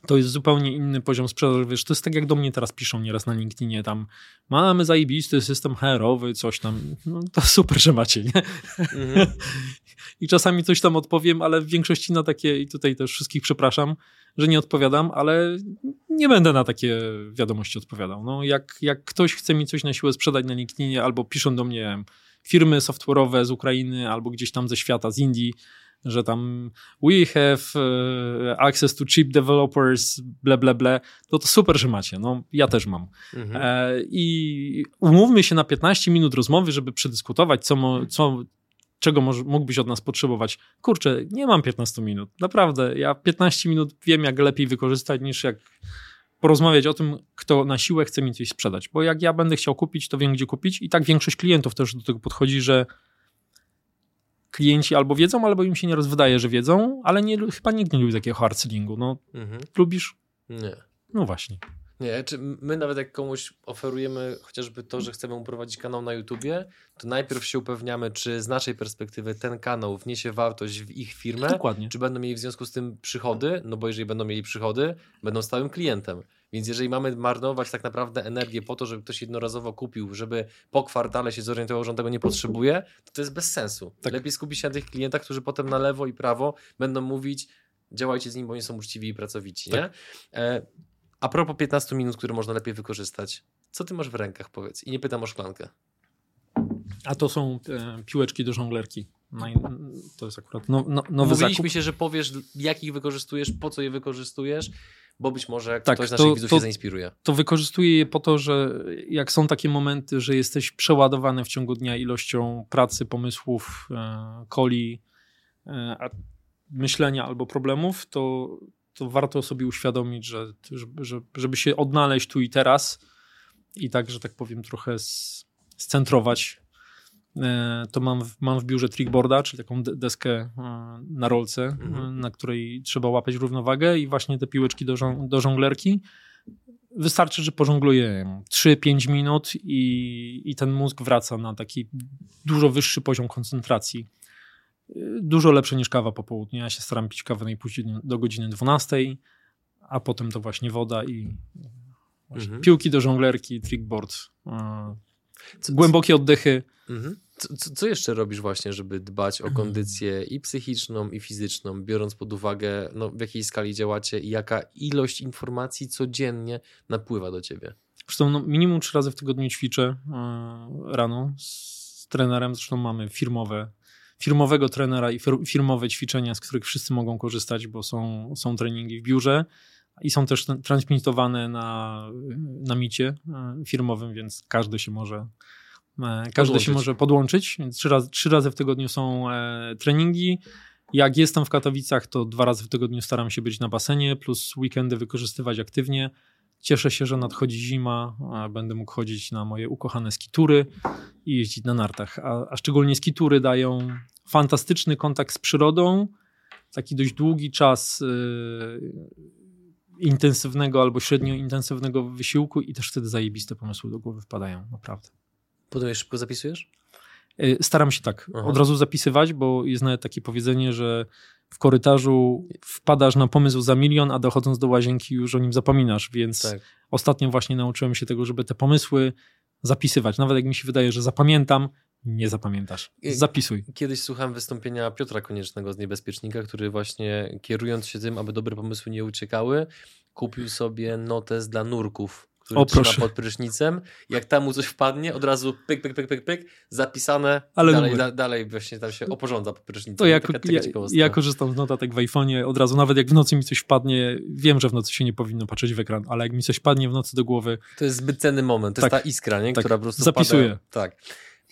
to jest zupełnie inny poziom sprzedaży. Wiesz, to jest tak jak do mnie teraz piszą nieraz na LinkedInie tam mamy zajebisty system HR-owy, coś tam. No to super, że macie, nie? Mm-hmm. I czasami coś tam odpowiem, ale w większości na takie, i tutaj też wszystkich przepraszam, że nie odpowiadam, ale nie będę na takie wiadomości odpowiadał. No, jak, jak ktoś chce mi coś na siłę sprzedać na LinkedInie albo piszą do mnie firmy software'owe z Ukrainy albo gdzieś tam ze świata, z Indii, że tam we have e, access to cheap developers, ble, ble, ble, no to super, że macie. No, ja też mam. Mhm. E, I umówmy się na 15 minut rozmowy, żeby przedyskutować, co, co, czego może, mógłbyś od nas potrzebować. Kurczę, nie mam 15 minut. Naprawdę, ja 15 minut wiem, jak lepiej wykorzystać, niż jak porozmawiać o tym, kto na siłę chce mi coś sprzedać. Bo jak ja będę chciał kupić, to wiem, gdzie kupić. I tak większość klientów też do tego podchodzi, że klienci albo wiedzą, albo im się nieraz wydaje, że wiedzą, ale nie, chyba nikt nie lubi takiego hard sellingu. No, mhm. lubisz? Nie. No właśnie. Nie, czy my nawet jak komuś oferujemy chociażby to, że chcemy uprowadzić kanał na YouTubie, to najpierw się upewniamy, czy z naszej perspektywy ten kanał wniesie wartość w ich firmę, Dokładnie. czy będą mieli w związku z tym przychody, no bo jeżeli będą mieli przychody, będą stałym klientem. Więc jeżeli mamy marnować tak naprawdę energię po to, żeby ktoś jednorazowo kupił, żeby po kwartale się zorientował, że on tego nie potrzebuje, to to jest bez sensu. Tak. Lepiej skupić się na tych klientach, którzy potem na lewo i prawo będą mówić, działajcie z nim, bo oni są uczciwi i pracowici. Tak. Nie? E, a propos 15 minut, które można lepiej wykorzystać, co ty masz w rękach, powiedz? I nie pytam o szklankę. A to są e, piłeczki do żonglerki. To jest akurat no, no, nowy Mówiliśmy zakup. się, że powiesz, jak ich wykorzystujesz, po co je wykorzystujesz, bo być może tak, ktoś z naszych to, widzów to, się zainspiruje. To wykorzystuję je po to, że jak są takie momenty, że jesteś przeładowany w ciągu dnia ilością pracy, pomysłów, e, coli, e, myślenia albo problemów, to, to warto sobie uświadomić, że, że, żeby się odnaleźć tu i teraz i tak, że tak powiem, trochę scentrować to mam w, mam w biurze trickboarda, czyli taką deskę e, na rolce, mhm. na której trzeba łapać równowagę i właśnie te piłeczki do, żong do żonglerki wystarczy, że pożongluję 3-5 minut i, i ten mózg wraca na taki dużo wyższy poziom koncentracji. Dużo lepsze niż kawa po południu. Ja się staram pić kawę najpóźniej do godziny 12, a potem to właśnie woda i mhm. piłki do żonglerki, trickboard, głębokie oddechy. Mhm. Co, co, jeszcze robisz właśnie, żeby dbać o kondycję i psychiczną, i fizyczną, biorąc pod uwagę, no, w jakiej skali działacie i jaka ilość informacji codziennie napływa do ciebie? Zresztą no, minimum trzy razy w tygodniu ćwiczę yy, rano z trenerem. Zresztą mamy firmowe, firmowego trenera i firmowe ćwiczenia, z których wszyscy mogą korzystać, bo są, są treningi w biurze i są też transmitowane na, na micie yy, firmowym, więc każdy się może E, każdy podłączyć. się może podłączyć, więc trzy razy, trzy razy w tygodniu są e, treningi. Jak jestem w Katowicach, to dwa razy w tygodniu staram się być na basenie, plus weekendy wykorzystywać aktywnie. Cieszę się, że nadchodzi zima, będę mógł chodzić na moje ukochane skitury i jeździć na nartach. A, a szczególnie skitury dają fantastyczny kontakt z przyrodą, taki dość długi czas intensywnego albo średnio intensywnego wysiłku i też wtedy zajebiste pomysły do głowy wpadają, naprawdę. Potem szybko zapisujesz? Y, staram się tak Aha. od razu zapisywać, bo jest nawet takie powiedzenie, że w korytarzu wpadasz na pomysł za milion, a dochodząc do łazienki już o nim zapominasz, więc tak. ostatnio właśnie nauczyłem się tego, żeby te pomysły zapisywać. Nawet jak mi się wydaje, że zapamiętam, nie zapamiętasz. Zapisuj. Kiedyś słuchałem wystąpienia Piotra Koniecznego z Niebezpiecznika, który właśnie kierując się tym, aby dobre pomysły nie uciekały, kupił sobie notes dla nurków który o, trzyma pod prysznicem. Jak tam mu coś wpadnie, od razu pyk, pyk, pyk, pyk, pyk, zapisane, Ale dalej, da, dalej właśnie tam się oporządza pod prysznicem. To ja, taka, taka ja, ja korzystam z notatek w iPhone'ie, od razu nawet jak w nocy mi coś wpadnie, wiem, że w nocy się nie powinno patrzeć w ekran, ale jak mi coś wpadnie w nocy do głowy... To jest zbyt cenny moment, to tak, jest ta iskra, nie? Tak, która po prostu Zapisuję. Tak.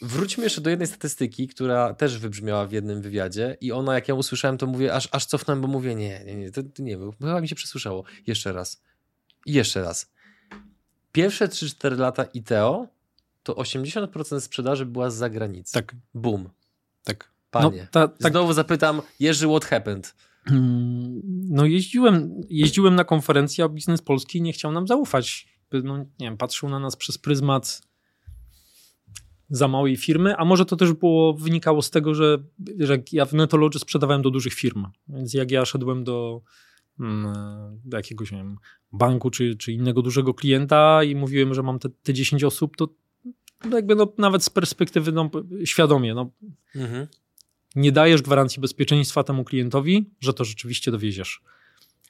Wróćmy jeszcze do jednej statystyki, która też wybrzmiała w jednym wywiadzie i ona, jak ją usłyszałem, to mówię, aż, aż cofnąłem, bo mówię, nie, nie, nie, to, to nie, bo chyba mi się przesłyszało. Jeszcze raz. I jeszcze raz pierwsze 3-4 lata ITEO to 80% sprzedaży była z zagranicy. Tak. Boom. Tak. Panie. No, ta, tak. Znowu zapytam, Jerzy, what happened? Hmm, no jeździłem, jeździłem na konferencję, a biznes polski nie chciał nam zaufać. No, nie wiem, patrzył na nas przez pryzmat za małej firmy, a może to też było, wynikało z tego, że, że ja w Netology sprzedawałem do dużych firm, więc jak ja szedłem do Mm, do jakiegoś nie wiem, banku czy, czy innego dużego klienta i mówiłem, że mam te, te 10 osób, to no jakby no, nawet z perspektywy no, świadomie, no, mhm. nie dajesz gwarancji bezpieczeństwa temu klientowi, że to rzeczywiście dowieziesz.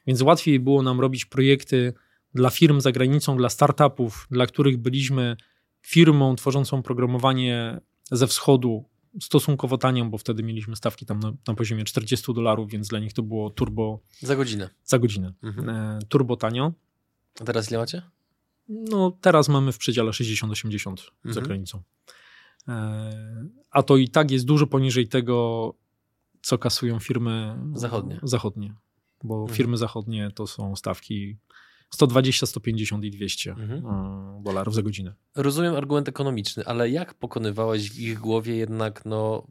Więc łatwiej było nam robić projekty dla firm za granicą, dla startupów, dla których byliśmy firmą tworzącą programowanie ze wschodu, stosunkowo tanią, bo wtedy mieliśmy stawki tam na, na, poziomie 40 dolarów, więc dla nich to było turbo. Za godzinę. Za godzinę. Mhm. E, turbo tanio. A teraz ile macie? No, teraz mamy w przedziale 60-80 mhm. za granicą. E, a to i tak jest dużo poniżej tego, co kasują firmy zachodnie. zachodnie bo mhm. firmy zachodnie to są stawki 120, 150 i 200 mhm. E, dolarów za godzinę. Rozumiem argument ekonomiczny, ale jak pokonywałeś w ich głowie jednak no,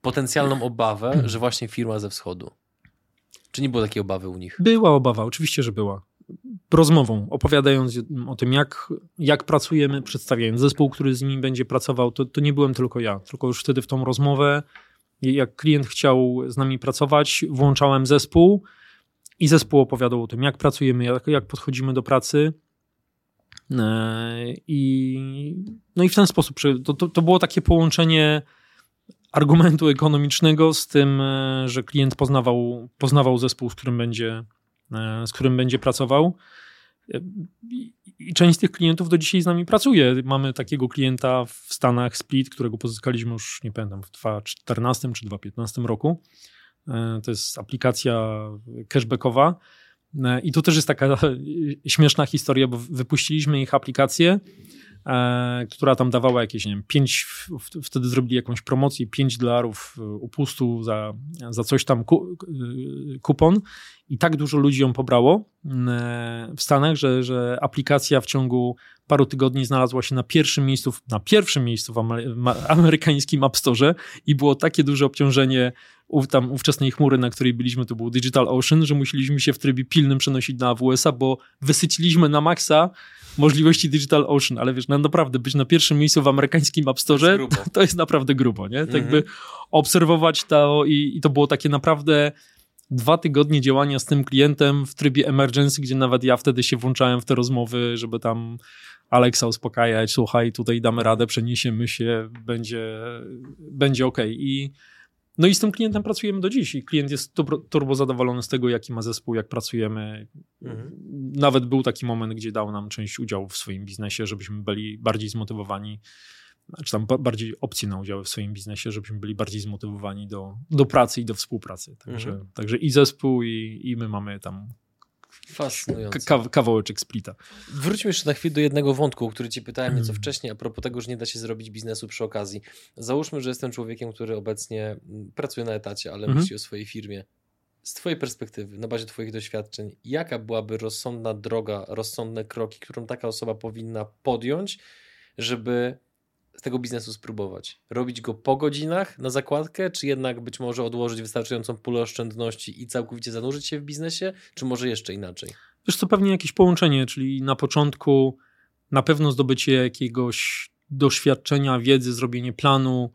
potencjalną obawę, że właśnie firma ze wschodu? Czy nie było takiej obawy u nich? Była obawa, oczywiście, że była. Rozmową, opowiadając o tym, jak, jak pracujemy, przedstawiając zespół, który z nimi będzie pracował, to, to nie byłem tylko ja, tylko już wtedy w tą rozmowę, jak klient chciał z nami pracować, włączałem zespół, i zespół opowiadał o tym, jak pracujemy, jak, jak podchodzimy do pracy. E, I, no i w ten sposób to, to, to było takie połączenie argumentu ekonomicznego z tym, e, że klient poznawał, poznawał zespół, z którym będzie, e, z którym będzie pracował. I część z tych klientów do dzisiaj z nami pracuje. Mamy takiego klienta w Stanach, Split, którego pozyskaliśmy już, nie pamiętam, w 2014 czy 2015 roku. E, to jest aplikacja cashbackowa. E, I tu też jest taka śmieszna historia, bo wypuściliśmy ich aplikację, e, która tam dawała jakieś, nie wiem, 5, wtedy zrobili jakąś promocję, 5 dolarów upustu za, za coś tam, ku, kupon. I tak dużo ludzi ją pobrało w Stanach, że, że aplikacja w ciągu paru tygodni znalazła się na pierwszym miejscu, na pierwszym miejscu w amerykańskim App Store i było takie duże obciążenie tam ówczesnej chmury, na której byliśmy, to był Digital Ocean, że musieliśmy się w trybie pilnym przenosić na AWS-a, bo wysyciliśmy na maksa możliwości Digital Ocean, ale wiesz, no naprawdę być na pierwszym miejscu w amerykańskim App Store to, to jest naprawdę grubo, nie? Tak mhm. obserwować to i, i to było takie naprawdę dwa tygodnie działania z tym klientem w trybie emergency, gdzie nawet ja wtedy się włączałem w te rozmowy, żeby tam Alexa uspokajać, słuchaj, tutaj damy radę, przeniesiemy się, będzie, będzie ok. I no i z tym klientem pracujemy do dziś i klient jest turbo zadowolony z tego, jaki ma zespół, jak pracujemy. Mhm. Nawet był taki moment, gdzie dał nam część udziału w swoim biznesie, żebyśmy byli bardziej zmotywowani, czy tam bardziej opcji na udział w swoim biznesie, żebyśmy byli bardziej zmotywowani do, do pracy i do współpracy. Także, mhm. także i zespół, i, i my mamy tam Fascynujące. Ka kawałeczek splita. Wróćmy jeszcze na chwilę do jednego wątku, o który ci pytałem nieco wcześniej, a propos tego, że nie da się zrobić biznesu przy okazji. Załóżmy, że jestem człowiekiem, który obecnie mm, pracuje na etacie, ale mhm. myśli o swojej firmie. Z twojej perspektywy, na bazie twoich doświadczeń, jaka byłaby rozsądna droga, rozsądne kroki, którą taka osoba powinna podjąć, żeby tego biznesu spróbować? Robić go po godzinach na zakładkę, czy jednak być może odłożyć wystarczającą pulę oszczędności i całkowicie zanurzyć się w biznesie, czy może jeszcze inaczej? Wiesz co, pewnie jakieś połączenie, czyli na początku na pewno zdobycie jakiegoś doświadczenia, wiedzy, zrobienie planu,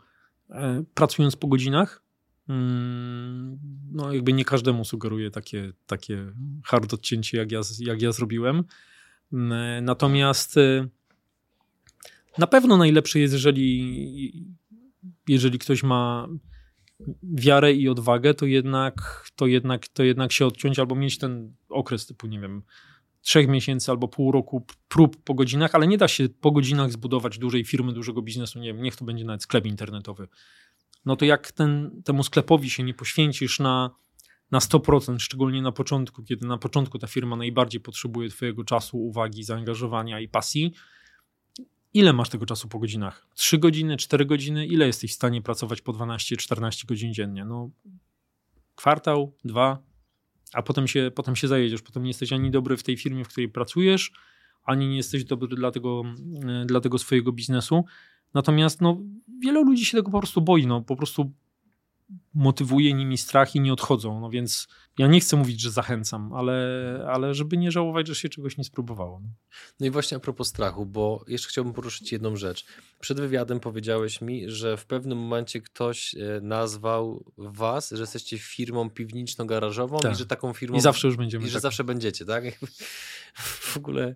e, pracując po godzinach. Mm, no, jakby nie każdemu sugeruję takie, takie hard odcięcie, jak ja, jak ja zrobiłem. Mm, natomiast e, na pewno najlepsze jest, jeżeli, jeżeli ktoś ma wiarę i odwagę, to jednak, to, jednak, to jednak się odciąć albo mieć ten okres typu, nie wiem, trzech miesięcy albo pół roku prób po godzinach, ale nie da się po godzinach zbudować dużej firmy, dużego biznesu, nie wiem, niech to będzie nawet sklep internetowy. No to jak ten, temu sklepowi się nie poświęcisz na, na 100%, szczególnie na początku, kiedy na początku ta firma najbardziej potrzebuje twojego czasu, uwagi, zaangażowania i pasji, Ile masz tego czasu po godzinach? 3 godziny, 4 godziny? Ile jesteś w stanie pracować po 12-14 godzin dziennie? No, kwartał, dwa, a potem się, potem się zajedziesz. Potem nie jesteś ani dobry w tej firmie, w której pracujesz, ani nie jesteś dobry dla tego, e, dla tego swojego biznesu. Natomiast no, wielu ludzi się tego po prostu boi. No, po prostu motywuje nimi strach i nie odchodzą. No więc ja nie chcę mówić, że zachęcam, ale, ale żeby nie żałować, że się czegoś nie spróbowało. No. no i właśnie a propos strachu, bo jeszcze chciałbym poruszyć jedną rzecz. Przed wywiadem powiedziałeś mi, że w pewnym momencie ktoś e, nazwał was, że jesteście firmą piwniczno-garażową tak. i że taką firmą... I zawsze już będziemy. I że tak. zawsze będziecie, tak? W ogóle...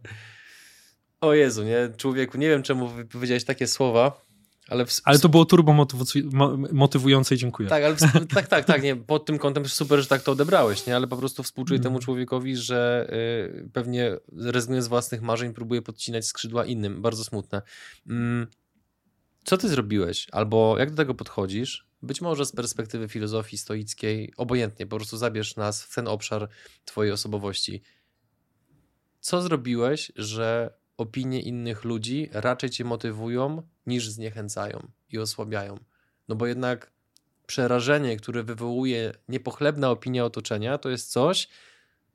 O Jezu, nie? Człowieku, nie wiem czemu powiedziałeś takie słowa, ale, w... ale to było turbo motywujące i dziękuję. Tak, ale w... tak, tak, tak, nie, pod tym kątem super, że tak to odebrałeś, nie? ale po prostu współczuję temu człowiekowi, że y, pewnie rezygnuje z własnych marzeń, próbuje podcinać skrzydła innym. Bardzo smutne. Mm. Co ty zrobiłeś? Albo jak do tego podchodzisz? Być może z perspektywy filozofii stoickiej, obojętnie, po prostu zabierz nas w ten obszar twojej osobowości. Co zrobiłeś, że opinie innych ludzi raczej cię motywują niż zniechęcają i osłabiają. No bo jednak przerażenie, które wywołuje niepochlebna opinia otoczenia, to jest coś,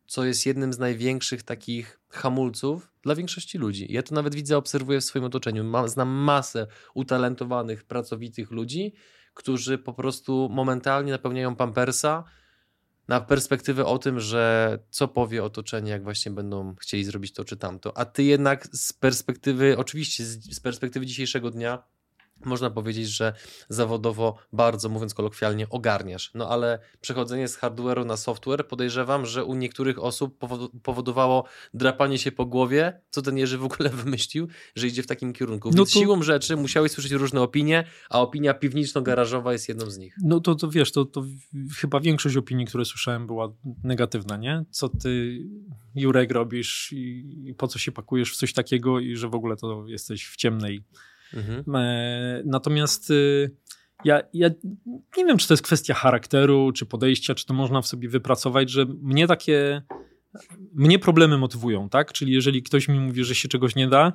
co jest jednym z największych takich hamulców dla większości ludzi. Ja to nawet widzę, obserwuję w swoim otoczeniu. Mam, znam masę utalentowanych, pracowitych ludzi, którzy po prostu momentalnie napełniają pampersa, na perspektywę o tym, że co powie otoczenie, jak właśnie będą chcieli zrobić to czy tamto. A ty jednak z perspektywy, oczywiście z perspektywy dzisiejszego dnia, można powiedzieć, że zawodowo bardzo, mówiąc kolokwialnie, ogarniasz. No ale przechodzenie z hardware'u na software podejrzewam, że u niektórych osób powodowało drapanie się po głowie, co ten Jerzy w ogóle wymyślił, że idzie w takim kierunku. No Więc to... siłą rzeczy musiałeś słyszeć różne opinie, a opinia piwniczno-garażowa jest jedną z nich. No to, to wiesz, to, to chyba większość opinii, które słyszałem była negatywna, nie? Co ty, Jurek, robisz i po co się pakujesz w coś takiego i że w ogóle to jesteś w ciemnej Mhm. E, natomiast y, ja, ja nie wiem, czy to jest kwestia charakteru, czy podejścia, czy to można w sobie wypracować, że mnie takie. Mnie problemy motywują, tak? Czyli jeżeli ktoś mi mówi, że się czegoś nie da,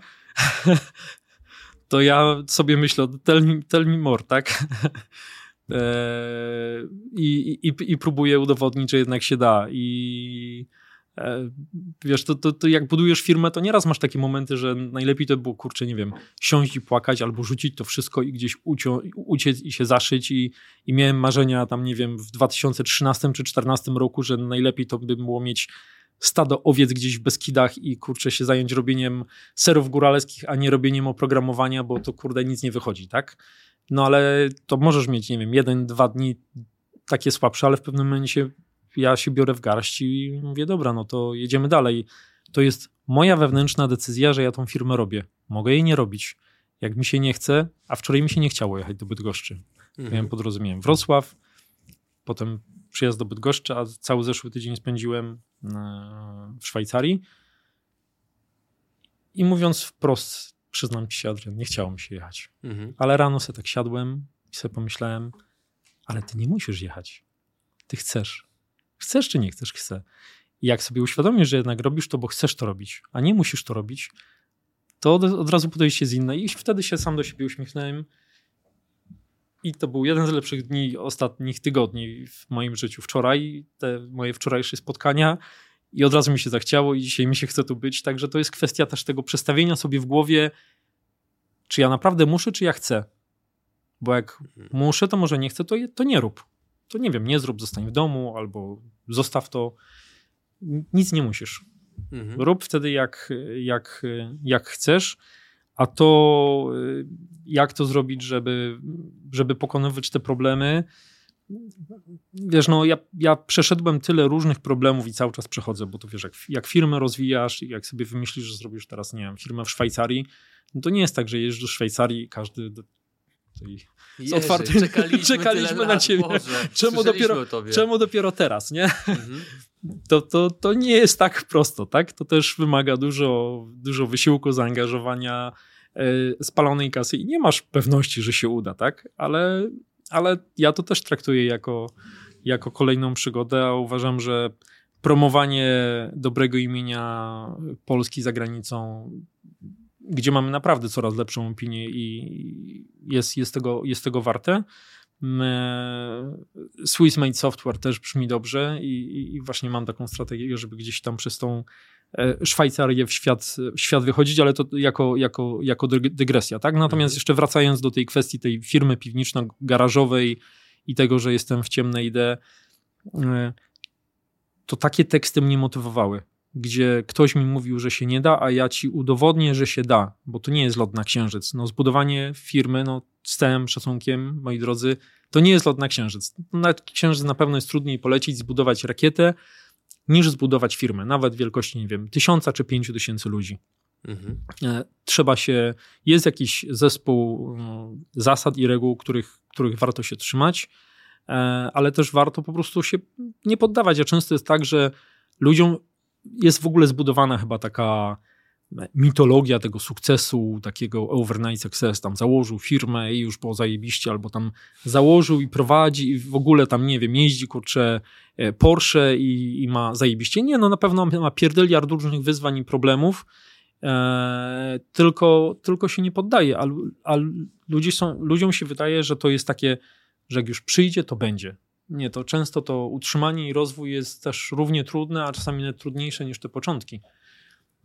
to ja sobie myślę, tell me, tell me more, tak? E, I, i, I próbuję udowodnić, że jednak się da. I wiesz, to, to, to jak budujesz firmę, to nieraz masz takie momenty, że najlepiej to było, kurczę, nie wiem, siąść i płakać albo rzucić to wszystko i gdzieś ucio, uciec i się zaszyć i, i miałem marzenia tam, nie wiem, w 2013 czy 2014 roku, że najlepiej to by było mieć stado owiec gdzieś w Beskidach i kurczę się zająć robieniem serów góraleckich, a nie robieniem oprogramowania, bo to kurde nic nie wychodzi, tak? No ale to możesz mieć, nie wiem, jeden, dwa dni takie słabsze, ale w pewnym momencie ja się biorę w garść i mówię, dobra, no to jedziemy dalej. To jest moja wewnętrzna decyzja, że ja tą firmę robię. Mogę jej nie robić. Jak mi się nie chce, a wczoraj mi się nie chciało jechać do Bydgoszczy. Mhm. Miałem pod rozumieniem Wrocław, potem przyjazd do Bydgoszczy, a cały zeszły tydzień spędziłem e, w Szwajcarii. I mówiąc wprost, przyznam ci się, Adrian, nie chciało mi się jechać. Mhm. Ale rano sobie tak siadłem i sobie pomyślałem, ale ty nie musisz jechać. Ty chcesz. Chcesz czy nie chcesz? Chcę. I jak sobie uświadomisz, że jednak robisz to, bo chcesz to robić, a nie musisz to robić, to od, od razu podejście jest inne. I wtedy się sam do siebie uśmiechnąłem. I to był jeden z lepszych dni ostatnich tygodni w moim życiu. Wczoraj, te moje wczorajsze spotkania, i od razu mi się zachciało, i dzisiaj mi się chce tu być. Także to jest kwestia też tego przestawienia sobie w głowie, czy ja naprawdę muszę, czy ja chcę. Bo jak mhm. muszę, to może nie chcę, to, to nie rób to nie wiem, nie zrób, zostań w domu albo zostaw to. Nic nie musisz. Mhm. Rób wtedy jak, jak, jak chcesz, a to jak to zrobić, żeby, żeby pokonywać te problemy. Wiesz, no ja, ja przeszedłem tyle różnych problemów i cały czas przechodzę, bo to wiesz, jak, jak firmę rozwijasz i jak sobie wymyślisz, że zrobisz teraz, nie wiem, firmę w Szwajcarii, no to nie jest tak, że jeżdżasz do Szwajcarii, każdy Jerzy, z otwartym, czekaliśmy, czekaliśmy na ciebie. czemu, dopiero, czemu dopiero teraz, nie? Mhm. To, to, to nie jest tak prosto, tak? To też wymaga dużo, dużo wysiłku, zaangażowania, yy, spalonej kasy i nie masz pewności, że się uda, tak? Ale, ale ja to też traktuję jako, jako kolejną przygodę, a uważam, że promowanie dobrego imienia Polski za granicą gdzie mamy naprawdę coraz lepszą opinię i jest, jest, tego, jest tego warte. Swiss Made Software też brzmi dobrze i, i, właśnie mam taką strategię, żeby gdzieś tam przez tą e, Szwajcarię w świat, w świat wychodzić, ale to jako, jako, jako dygresja. Tak? Natomiast mhm. jeszcze wracając do tej kwestii tej firmy piwniczno-garażowej i tego, że jestem w ciemnej idee, to takie teksty mnie motywowały gdzie ktoś mi mówił, że się nie da, a ja ci udowodnię, że się da, bo to nie jest lot na księżyc. No, zbudowanie firmy, no, z całym szacunkiem, moi drodzy, to nie jest lot na księżyc. Na księżyc na pewno jest trudniej polecić, zbudować rakietę, niż zbudować firmę, nawet wielkości, nie wiem, tysiąca czy pięciu tysięcy ludzi. Mhm. E, trzeba się, jest jakiś zespół no, zasad i reguł, których, których warto się trzymać, e, ale też warto po prostu się nie poddawać. A często jest tak, że ludziom jest w ogóle zbudowana chyba taka mitologia tego sukcesu, takiego overnight success, tam założył firmę i już było zajebiście, albo tam założył i prowadzi i w ogóle tam, nie wiem, jeździ, kurczę, e, Porsche i, i ma zajebiście. Nie, no na pewno ma pierdyliard różnych wyzwań i problemów, e, tylko, tylko się nie poddaje, a, a ludzie są, ludziom się wydaje, że to jest takie, że jak już przyjdzie, to będzie. Nie, to często to utrzymanie i rozwój jest też równie trudne, a czasami nawet trudniejsze niż te początki.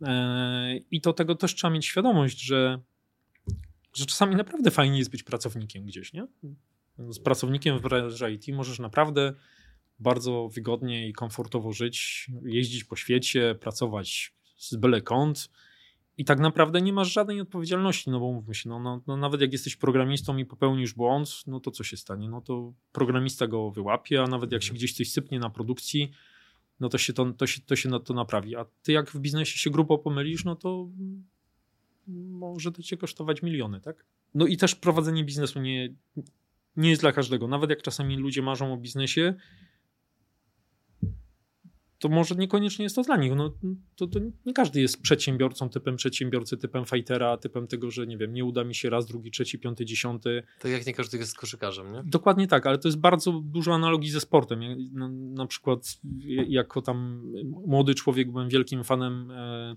E, I to tego też trzeba mieć świadomość, że, że czasami naprawdę fajnie jest być pracownikiem gdzieś, nie? Z pracownikiem w branży IT możesz naprawdę bardzo wygodnie i komfortowo żyć, jeździć po świecie, pracować z byle kąt, i tak naprawdę nie masz żadnej odpowiedzialności, no bo mówmy się, no, no, no, nawet jak jesteś programistą i popełnisz błąd, no to co się stanie? No to programista go wyłapie, a nawet jak się gdzieś coś sypnie na produkcji, no to się to, to, się, to się to naprawi. A ty jak w biznesie się grubo pomylisz, no to może to cię kosztować miliony, tak? No i też prowadzenie biznesu nie, nie jest dla każdego. Nawet jak czasami ludzie marzą o biznesie, to może niekoniecznie jest to dla nich. No, to, to, nie każdy jest przedsiębiorcą, typem przedsiębiorcy, typem fightera, typem tego, że nie wiem, nie uda mi się raz, drugi, trzeci, piąty, dziesiąty. Tak jak nie każdy jest koszykarzem, nie? Dokładnie tak, ale to jest bardzo dużo analogii ze sportem. Na, na przykład jako tam młody człowiek byłem wielkim fanem e,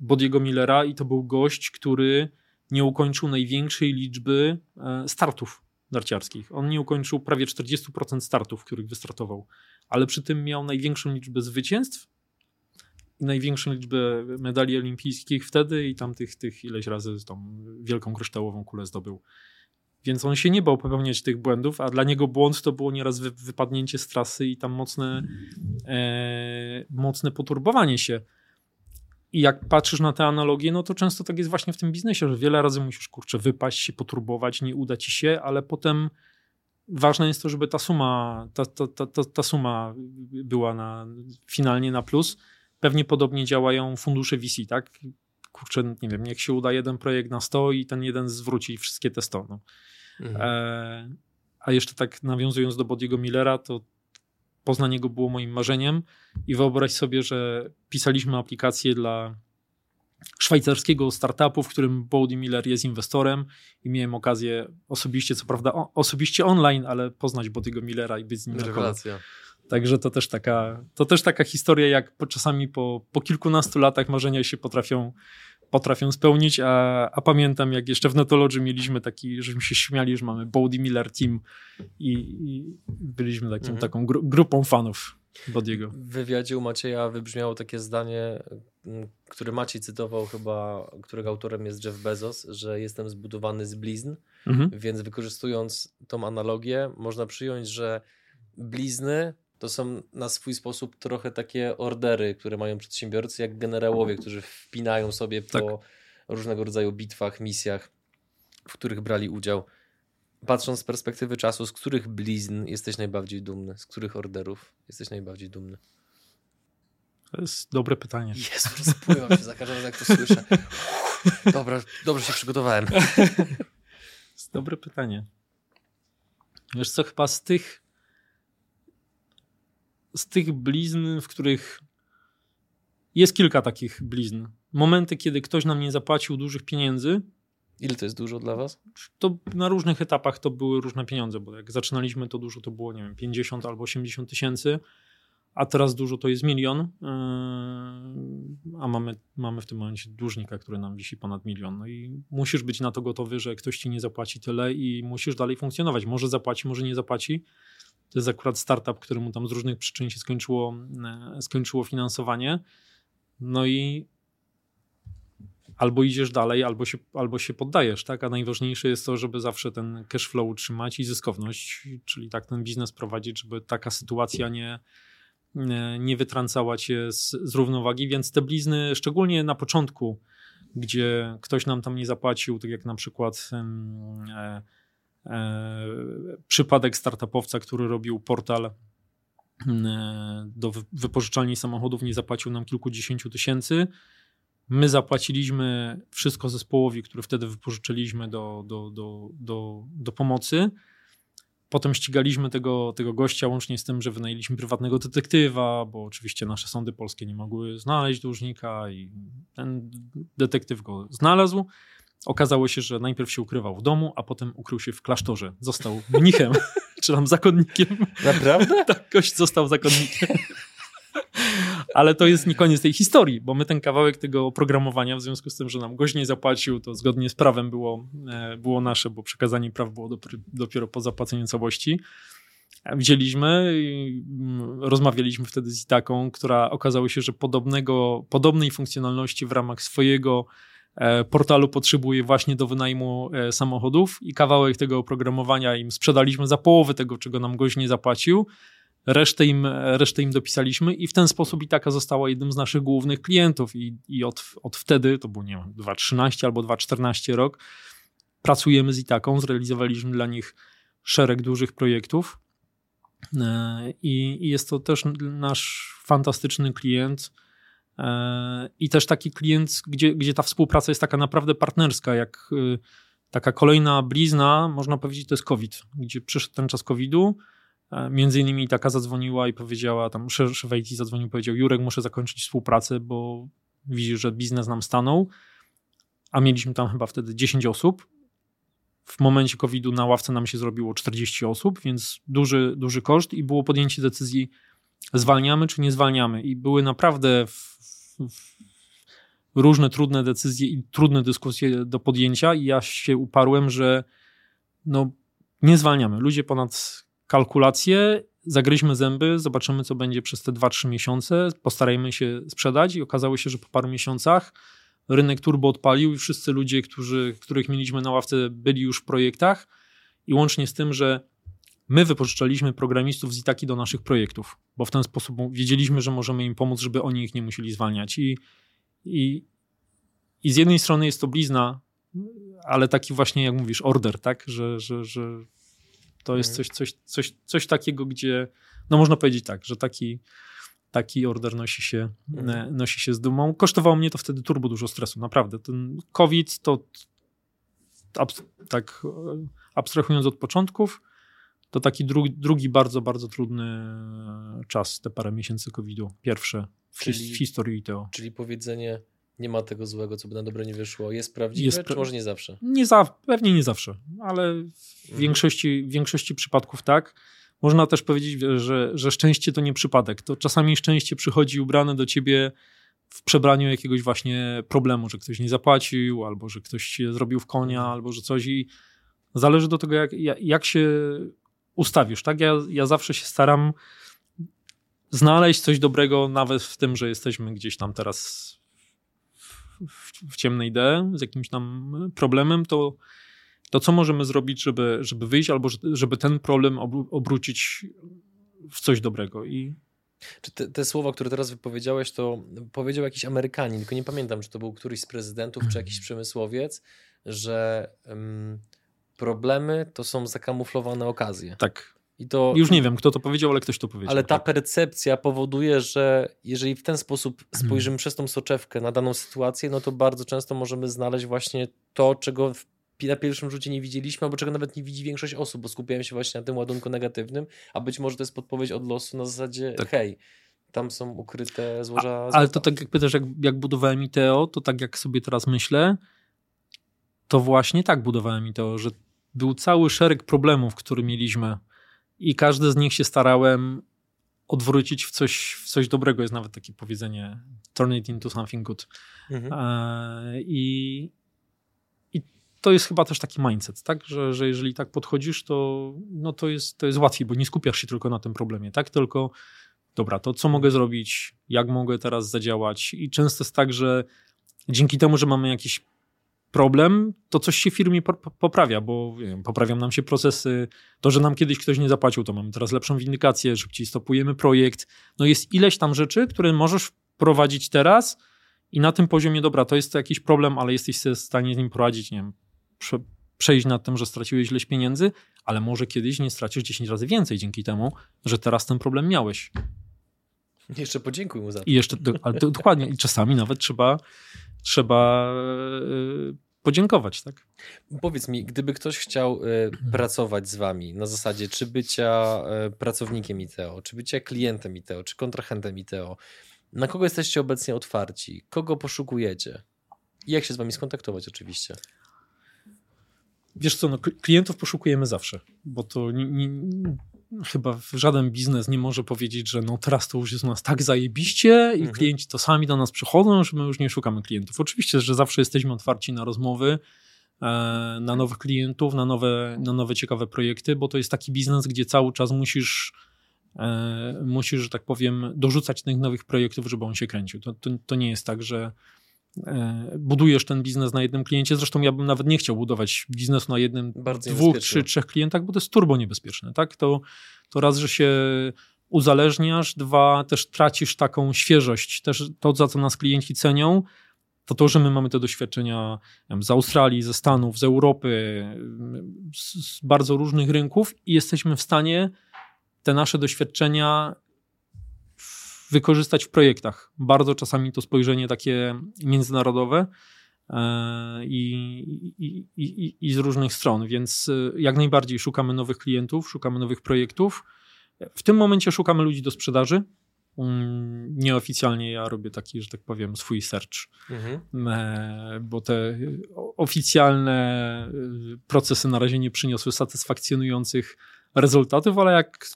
Bodiego Millera i to był gość, który nie ukończył największej liczby e, startów narciarskich. On nie ukończył prawie 40% startów, w których wystartował ale przy tym miał największą liczbę zwycięstw największą liczbę medali olimpijskich wtedy i tam tych, tych ileś razy tą wielką kryształową kulę zdobył. Więc on się nie bał popełniać tych błędów, a dla niego błąd to było nieraz wy, wypadnięcie z trasy i tam mocne, e, mocne poturbowanie się. I jak patrzysz na te analogie, no to często tak jest właśnie w tym biznesie, że wiele razy musisz kurczę wypaść, się poturbować, nie uda ci się, ale potem ważne jest to, żeby ta suma, ta, ta, ta, ta, ta suma była na, finalnie na plus. Pewnie podobnie działają fundusze VC, tak? Kurczę, nie wiem, jak się uda jeden projekt na 100 i ten jeden zwróci wszystkie te 100. No. Mhm. E, a jeszcze tak nawiązując do Bodiego Millera, to poznanie go było moim marzeniem i wyobraź sobie, że pisaliśmy aplikację dla szwajcarskiego startupu, w którym Body Miller jest inwestorem i miałem okazję osobiście, co prawda o, osobiście online, ale poznać Body'ego Millera i być z nim Rewelacja. Także to też taka, to też taka historia, jak po, czasami po, po kilkunastu latach marzenia się potrafią potrafią spełnić, a, a pamiętam jak jeszcze w Netology mieliśmy taki, żeśmy się śmiali, że mamy Body Miller Team i, i byliśmy takim, mhm. taką gru, grupą fanów Body'ego. W wywiadzie u Macieja wybrzmiało takie zdanie, które Maciej cytował chyba, którego autorem jest Jeff Bezos, że jestem zbudowany z blizn, mhm. więc wykorzystując tą analogię, można przyjąć, że blizny to są na swój sposób trochę takie ordery, które mają przedsiębiorcy, jak generałowie, którzy wpinają sobie po tak. różnego rodzaju bitwach, misjach, w których brali udział. Patrząc z perspektywy czasu, z których blizn jesteś najbardziej dumny? Z których orderów jesteś najbardziej dumny? To jest dobre pytanie. Jezu, rozpływam się za każdym razem, jak to słyszę. Dobra, dobrze się przygotowałem. To jest dobre pytanie. Wiesz co, chyba z tych z tych blizn, w których jest kilka takich blizn. Momenty, kiedy ktoś nam nie zapłacił dużych pieniędzy. Ile to jest dużo dla was? To na różnych etapach to były różne pieniądze, bo jak zaczynaliśmy to dużo to było, nie wiem, 50 albo 80 tysięcy, a teraz dużo to jest milion, yy, a mamy, mamy w tym momencie dłużnika, który nam wisi ponad milion. No i musisz być na to gotowy, że ktoś ci nie zapłaci tyle i musisz dalej funkcjonować. Może zapłaci, może nie zapłaci, to jest akurat startup, któremu tam z różnych przyczyn się skończyło, e, skończyło finansowanie. No i albo idziesz dalej, albo się, albo się poddajesz, tak? A najważniejsze jest to, żeby zawsze ten cash flow utrzymać i zyskowność, czyli tak ten biznes prowadzić, żeby taka sytuacja nie, nie, nie wytrącała cię z, z równowagi, więc te blizny, szczególnie na początku, gdzie ktoś nam tam nie zapłacił, tak jak na przykład e, E, przypadek startupowca, który robił portal e, do wypożyczalni samochodów, nie zapłacił nam kilkudziesięciu tysięcy. My zapłaciliśmy wszystko zespołowi, który wtedy wypożyczyliśmy do, do, do, do, do pomocy. Potem ścigaliśmy tego, tego gościa, łącznie z tym, że wynajęliśmy prywatnego detektywa, bo oczywiście nasze sądy polskie nie mogły znaleźć dłużnika i ten detektyw go znalazł. Okazało się, że najpierw się ukrywał w domu, a potem ukrył się w klasztorze. Został mnichem, czy tam zakonnikiem. Naprawdę? tak, gość został zakonnikiem. Ale to jest nie koniec tej historii, bo my ten kawałek tego oprogramowania, w związku z tym, że nam gość nie zapłacił, to zgodnie z prawem było, e, było nasze, bo przekazanie praw było dopiero po zapłaceniu całości. Wzięliśmy i mm, rozmawialiśmy wtedy z Itaką, która okazało się, że podobnego, podobnej funkcjonalności w ramach swojego portalu potrzebuje właśnie do wynajmu e, samochodów i kawałek tego oprogramowania im sprzedaliśmy za połowę tego, czego nam gość nie zapłacił. Resztę im, resztę im dopisaliśmy i w ten sposób Itaka została jednym z naszych głównych klientów. I, i od, od wtedy, to było nie wiem, 2.13 albo 2.14 rok, pracujemy z Itaką, zrealizowaliśmy dla nich szereg dużych projektów. E, i, i jest to też nasz fantastyczny klient, i też taki klient, gdzie, gdzie ta współpraca jest taka naprawdę partnerska, jak y, taka kolejna blizna, można powiedzieć, to jest COVID, gdzie przyszedł ten czas COVID-u. E, między innymi taka zadzwoniła i powiedziała, tam szef IT zadzwonił powiedział, Jurek, muszę zakończyć współpracę, bo widzi, że biznes nam stanął, a mieliśmy tam chyba wtedy 10 osób. W momencie COVID-u na ławce nam się zrobiło 40 osób, więc duży, duży koszt i było podjęcie decyzji, zwalniamy czy nie zwalniamy. I były naprawdę w, różne trudne decyzje i trudne dyskusje do podjęcia i ja się uparłem, że no, nie zwalniamy. Ludzie ponad kalkulacje, zagryźmy zęby, zobaczymy, co będzie przez te 2-3 miesiące, postarajmy się sprzedać i okazało się, że po paru miesiącach rynek turbo odpalił i wszyscy ludzie, którzy, których mieliśmy na ławce, byli już w projektach i łącznie z tym, że my wypożyczaliśmy programistów z Itaki do naszych projektów, bo w ten sposób wiedzieliśmy, że możemy im pomóc, żeby oni ich nie musieli zwalniać. I, i, i z jednej strony jest to blizna, ale taki właśnie, jak mówisz, order, tak, że, że, że to jest mhm. coś, coś, coś, coś takiego, gdzie, no można powiedzieć tak, że taki, taki order nosi się, mhm. nosi się z dumą. Kosztowało mnie to wtedy turbo dużo stresu, naprawdę. Ten COVID to ab, tak abstrahując od początków, to taki drugi, drugi bardzo, bardzo trudny czas, te parę miesięcy COVID-u. Pierwsze w, czyli, w historii ITO. Czyli powiedzenie nie ma tego złego, co by na dobre nie wyszło. Jest prawdziwe, jest czy może nie zawsze? Nie za, pewnie nie zawsze, ale w mhm. większości, w większości przypadków tak. Można też powiedzieć, że, że szczęście to nie przypadek. To czasami szczęście przychodzi ubrane do ciebie w przebraniu jakiegoś właśnie problemu, że ktoś nie zapłacił, albo że ktoś się zrobił w konia, mhm. albo że coś i zależy do tego, jak, jak się ustawisz, tak? Ja, ja zawsze się staram znaleźć coś dobrego nawet w tym, że jesteśmy gdzieś tam teraz w, w ciemnej idei, z jakimś tam problemem, to, to co możemy zrobić, żeby, żeby wyjść, albo żeby ten problem obrócić w coś dobrego. I czy te, te, słowa, które teraz wypowiedziałeś, to powiedział jakiś Amerykanin, tylko nie pamiętam, czy to był któryś z prezydentów, czy jakiś przemysłowiec, że um, problemy to są zakamuflowane okazje. Tak. I to, Już nie wiem, kto to powiedział, ale ktoś to powiedział. Ale ta tak. percepcja powoduje, że jeżeli w ten sposób spojrzymy przez tą soczewkę na daną sytuację, no to bardzo często możemy znaleźć właśnie to, czego na pierwszym rzucie nie widzieliśmy, albo czego nawet nie widzi większość osób, bo skupiają się właśnie na tym ładunku negatywnym, a być może to jest podpowiedź od losu na zasadzie, tak. hej, tam są ukryte złoża. A, ale to tak jak pytasz, jak, jak budowałem ITO, to tak jak sobie teraz myślę, to właśnie tak budowałem ITO, że był cały szereg problemów, które mieliśmy i każdy z nich się starałem odwrócić w coś, w coś dobrego. Jest nawet takie powiedzenie turn it into something good. Mhm. E, I, I to jest chyba też taki mindset, tak? Że, że jeżeli tak podchodzisz, to, no to, jest, to jest łatwiej, bo nie skupiasz się tylko na tym problemie, tak? Tylko dobra, to co mogę zrobić, jak mogę teraz zadziałać i często jest tak, że dzięki temu, że mamy jakiś problem, to coś się w firmie poprawia, bo wiem, poprawią nam się procesy. To, że nam kiedyś ktoś nie zapłacił, to mamy teraz lepszą windykację, szybciej stopujemy projekt. No jest ileś tam rzeczy, które możesz wprowadzić teraz i na tym poziomie, dobra, to jest to jakiś problem, ale jesteś w stanie z nim poradzić, nie wiem, prze, przejść nad tym, że straciłeś ileś pieniędzy, ale może kiedyś nie stracisz 10 razy więcej dzięki temu, że teraz ten problem miałeś. Jeszcze podziękuj mu za to. I jeszcze, ale to, dokładnie, i czasami nawet trzeba trzeba e, podziękować, tak? Powiedz mi, gdyby ktoś chciał e, pracować z wami na zasadzie czy bycia e, pracownikiem ITEO, czy bycia klientem ITEO, czy kontrahentem ITEO, na kogo jesteście obecnie otwarci? Kogo poszukujecie? I jak się z wami skontaktować oczywiście? Wiesz co, no, klientów poszukujemy zawsze, bo to nie, nie, chyba żaden biznes nie może powiedzieć, że no teraz to już jest u nas tak zajebiście i mhm. klienci to sami do nas przychodzą, że my już nie szukamy klientów. Oczywiście, że zawsze jesteśmy otwarci na rozmowy, e, na nowych klientów, na nowe, na nowe ciekawe projekty, bo to jest taki biznes, gdzie cały czas musisz e, musisz, że tak powiem, dorzucać tych nowych projektów, żeby on się kręcił. To, to, to nie jest tak, że budujesz ten biznes na jednym kliencie. Zresztą ja bym nawet nie chciał budować biznesu na jednym, Bardzo dwóch, trzy, trzech klientach, bo to jest turbo niebezpieczne. Tak? To, to raz, że się uzależniasz, dwa, też tracisz taką świeżość. Też to, za co nas klienci cenią, to to, że my mamy te doświadczenia wiem, z Australii, ze Stanów, z Europy, z, z bardzo różnych rynków i jesteśmy w stanie te nasze doświadczenia wykorzystać w projektach. Bardzo czasami to spojrzenie takie międzynarodowe e, i, i, i, i z różnych stron, więc e, jak najbardziej szukamy nowych klientów, szukamy nowych projektów. W tym momencie szukamy ludzi do sprzedaży. Mm, nieoficjalnie ja robię taki, że tak powiem, swój search, mhm. E, bo te oficjalne procesy na razie nie przyniosły satysfakcjonujących rezultatów, ale jak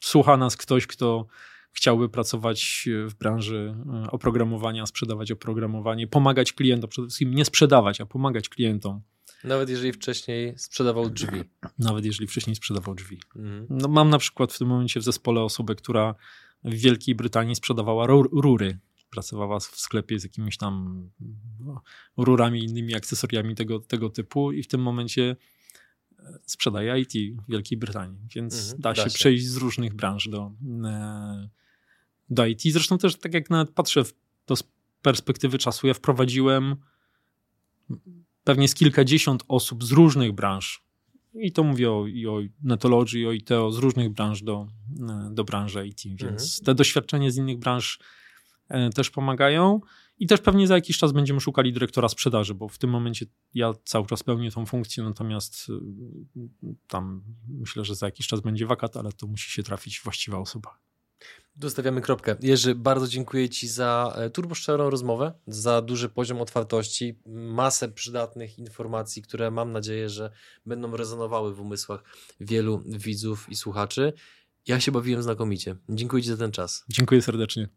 słucha nas ktoś, kto chciałby pracować w branży e, oprogramowania, sprzedawać oprogramowanie, pomagać klientom, przede wszystkim nie sprzedawać, a pomagać klientom Nawet jeżeli wcześniej sprzedawał drzwi. Nawet jeżeli wcześniej sprzedawał drzwi. Mhm. No, mam na przykład w tym momencie w zespole osobę, która w Wielkiej Brytanii sprzedawała rury. Pracowała w sklepie z jakimiś tam no, rurami, innymi akcesoriami tego, tego typu i w tym momencie e, sprzedaje IT w Wielkiej Brytanii, więc mhm, da, się da, się przejść z różnych branż do, e, do IT. Zresztą też tak jak nawet patrzę w to z perspektywy czasu, ja wprowadziłem pewnie z kilkadziesiąt osób z różnych branż i to mówię o, i o netologii, i o ITO, z różnych branż do, e, do branży IT, więc mhm. te doświadczenia z innych branż e, też pomagają. I też pewnie za jakiś czas będziemy szukali dyrektora sprzedaży, bo w tym momencie ja cały czas pełnię tą funkcję, natomiast e, tam myślę, że za jakiś czas będzie wakat, ale to musi się trafić właściwa osoba. Dostawiamy kropkę. Jerzy, bardzo dziękuję Ci za turboszczerą rozmowę, za duży poziom otwartości, masę przydatnych informacji, które mam nadzieję, że będą rezonowały w umysłach wielu widzów i słuchaczy. Ja się bawiłem znakomicie. Dziękuję Ci za ten czas. Dziękuję serdecznie.